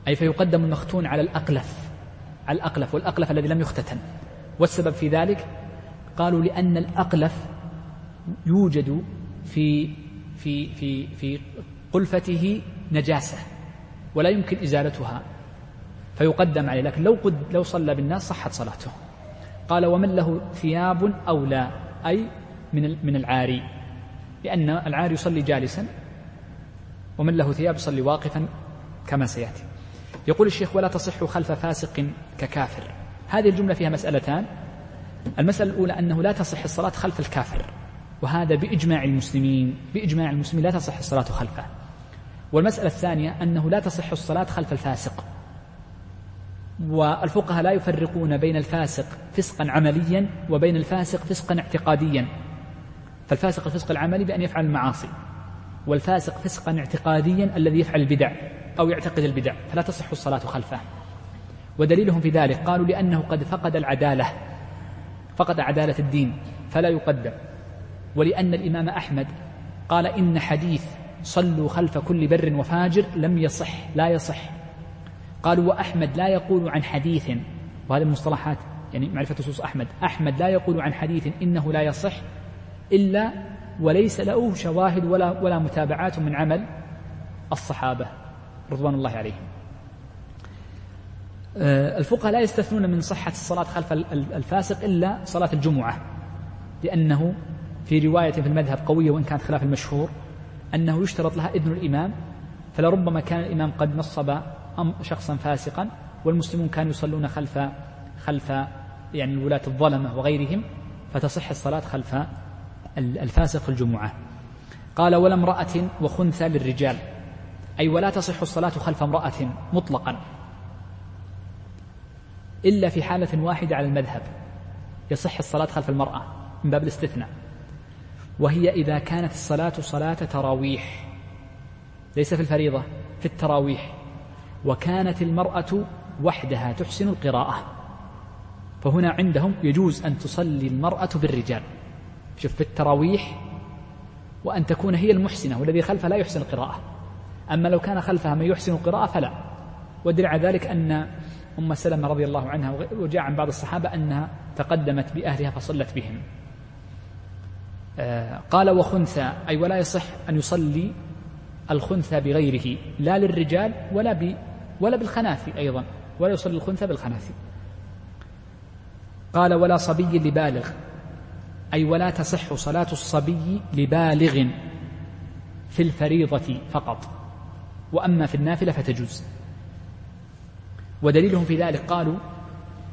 أي فيقدم المختون على الأقلف على الأقلف والأقلف الذي لم يختتن. والسبب في ذلك؟ قالوا لأن الأقلف يوجد في في في في قلفته نجاسة ولا يمكن إزالتها. فيقدم عليه لكن لو قد لو صلى بالناس صحت صلاته. قال ومن له ثياب أو لا أي من من العاري. لأن العاري يصلي جالسا ومن له ثياب يصلي واقفا كما سيأتي. يقول الشيخ ولا تصح خلف فاسق ككافر. هذه الجملة فيها مسألتان. المسألة الأولى أنه لا تصح الصلاة خلف الكافر وهذا بإجماع المسلمين بإجماع المسلمين لا تصح الصلاة خلفه. والمسألة الثانية أنه لا تصح الصلاة خلف الفاسق. والفقهاء لا يفرقون بين الفاسق فسقا عمليا وبين الفاسق فسقا اعتقاديا. فالفاسق الفسق العملي بأن يفعل المعاصي والفاسق فسقا اعتقاديا الذي يفعل البدع. أو يعتقد البدع فلا تصح الصلاة خلفه. ودليلهم في ذلك قالوا لأنه قد فقد العدالة فقد عدالة الدين فلا يقدم ولأن الإمام أحمد قال إن حديث صلوا خلف كل بر وفاجر لم يصح لا يصح. قالوا وأحمد لا يقول عن حديث وهذه المصطلحات يعني معرفة نصوص أحمد أحمد لا يقول عن حديث إنه لا يصح إلا وليس له شواهد ولا ولا متابعات من عمل الصحابة. رضوان الله عليهم. آه، الفقهاء لا يستثنون من صحة الصلاة خلف الفاسق إلا صلاة الجمعة لأنه في رواية في المذهب قوية وإن كانت خلاف المشهور أنه يشترط لها إذن الإمام فلربما كان الإمام قد نصب شخصا فاسقا والمسلمون كانوا يصلون خلف خلف يعني الولاة الظلمة وغيرهم فتصح الصلاة خلف الفاسق الجمعة. قال ولا امرأة وخنثى للرجال. أي ولا تصح الصلاة خلف امرأة مطلقا. إلا في حالة واحدة على المذهب يصح الصلاة خلف المرأة من باب الاستثناء. وهي إذا كانت الصلاة صلاة تراويح ليس في الفريضة في التراويح. وكانت المرأة وحدها تحسن القراءة فهنا عندهم يجوز أن تصلي المرأة بالرجال. شوف في التراويح وأن تكون هي المحسنة والذي خلفها لا يحسن القراءة. أما لو كان خلفها من يحسن القراءة فلا. ودل على ذلك أن أم سلمة رضي الله عنها وجاء عن بعض الصحابة أنها تقدمت بأهلها فصلت بهم. آه، قال وخنثى أي ولا يصح أن يصلي الخنثى بغيره لا للرجال ولا ب ولا بالخناثي أيضا ولا يصلي الخنثى بالخناثي قال ولا صبي لبالغ أي ولا تصح صلاة الصبي لبالغ في الفريضة فقط. وأما في النافلة فتجوز. ودليلهم في ذلك قالوا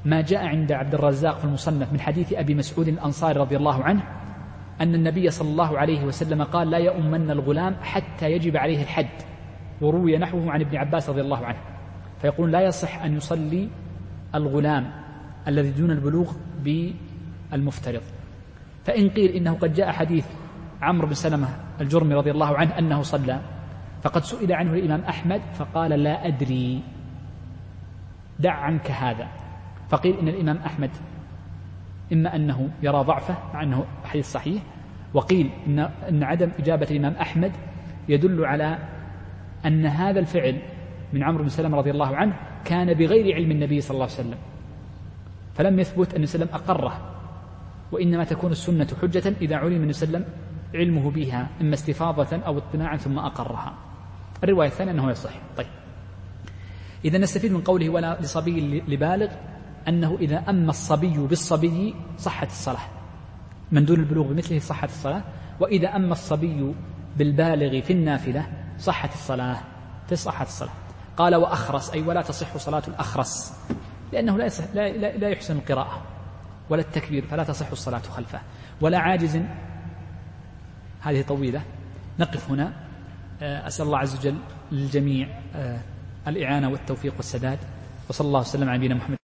ما جاء عند عبد الرزاق في المصنف من حديث أبي مسعود الأنصاري رضي الله عنه أن النبي صلى الله عليه وسلم قال لا يؤمن الغلام حتى يجب عليه الحد وروي نحوه عن ابن عباس رضي الله عنه فيقول لا يصح أن يصلي الغلام الذي دون البلوغ بالمفترض. فإن قيل إنه قد جاء حديث عمرو بن سلمة الجرمي رضي الله عنه أنه صلى فقد سئل عنه الإمام أحمد فقال لا أدري. دع عنك هذا. فقيل إن الإمام أحمد إما أنه يرى ضعفه مع أنه حديث صحيح وقيل إن, إن عدم إجابة الإمام أحمد يدل على أن هذا الفعل من عمرو بن سلمة رضي الله عنه كان بغير علم النبي صلى الله عليه وسلم فلم يثبت أن وسلم أقره وإنما تكون السنة حجة إذا علم عليه وسلم علمه بها إما استفاضة أو اطلاعا ثم أقرها. الرواية الثانية أنه يصح. طيب. إذا نستفيد من قوله ولا لصبي لبالغ أنه إذا أما الصبي بالصبي صحت الصلاة. من دون البلوغ بمثله صحت الصلاة. وإذا أما الصبي بالبالغ في النافلة صحت الصلاة. تصحت الصلاة. قال وأخرس أي ولا تصح صلاة الأخرس. لأنه لا, يصح لا, لا, لا يحسن القراءة. ولا التكبير فلا تصح الصلاة خلفه. ولا عاجز هذه طويلة. نقف هنا. أسأل الله عز وجل للجميع آه، الإعانة والتوفيق والسداد. وصلى الله وسلم على نبينا محمد.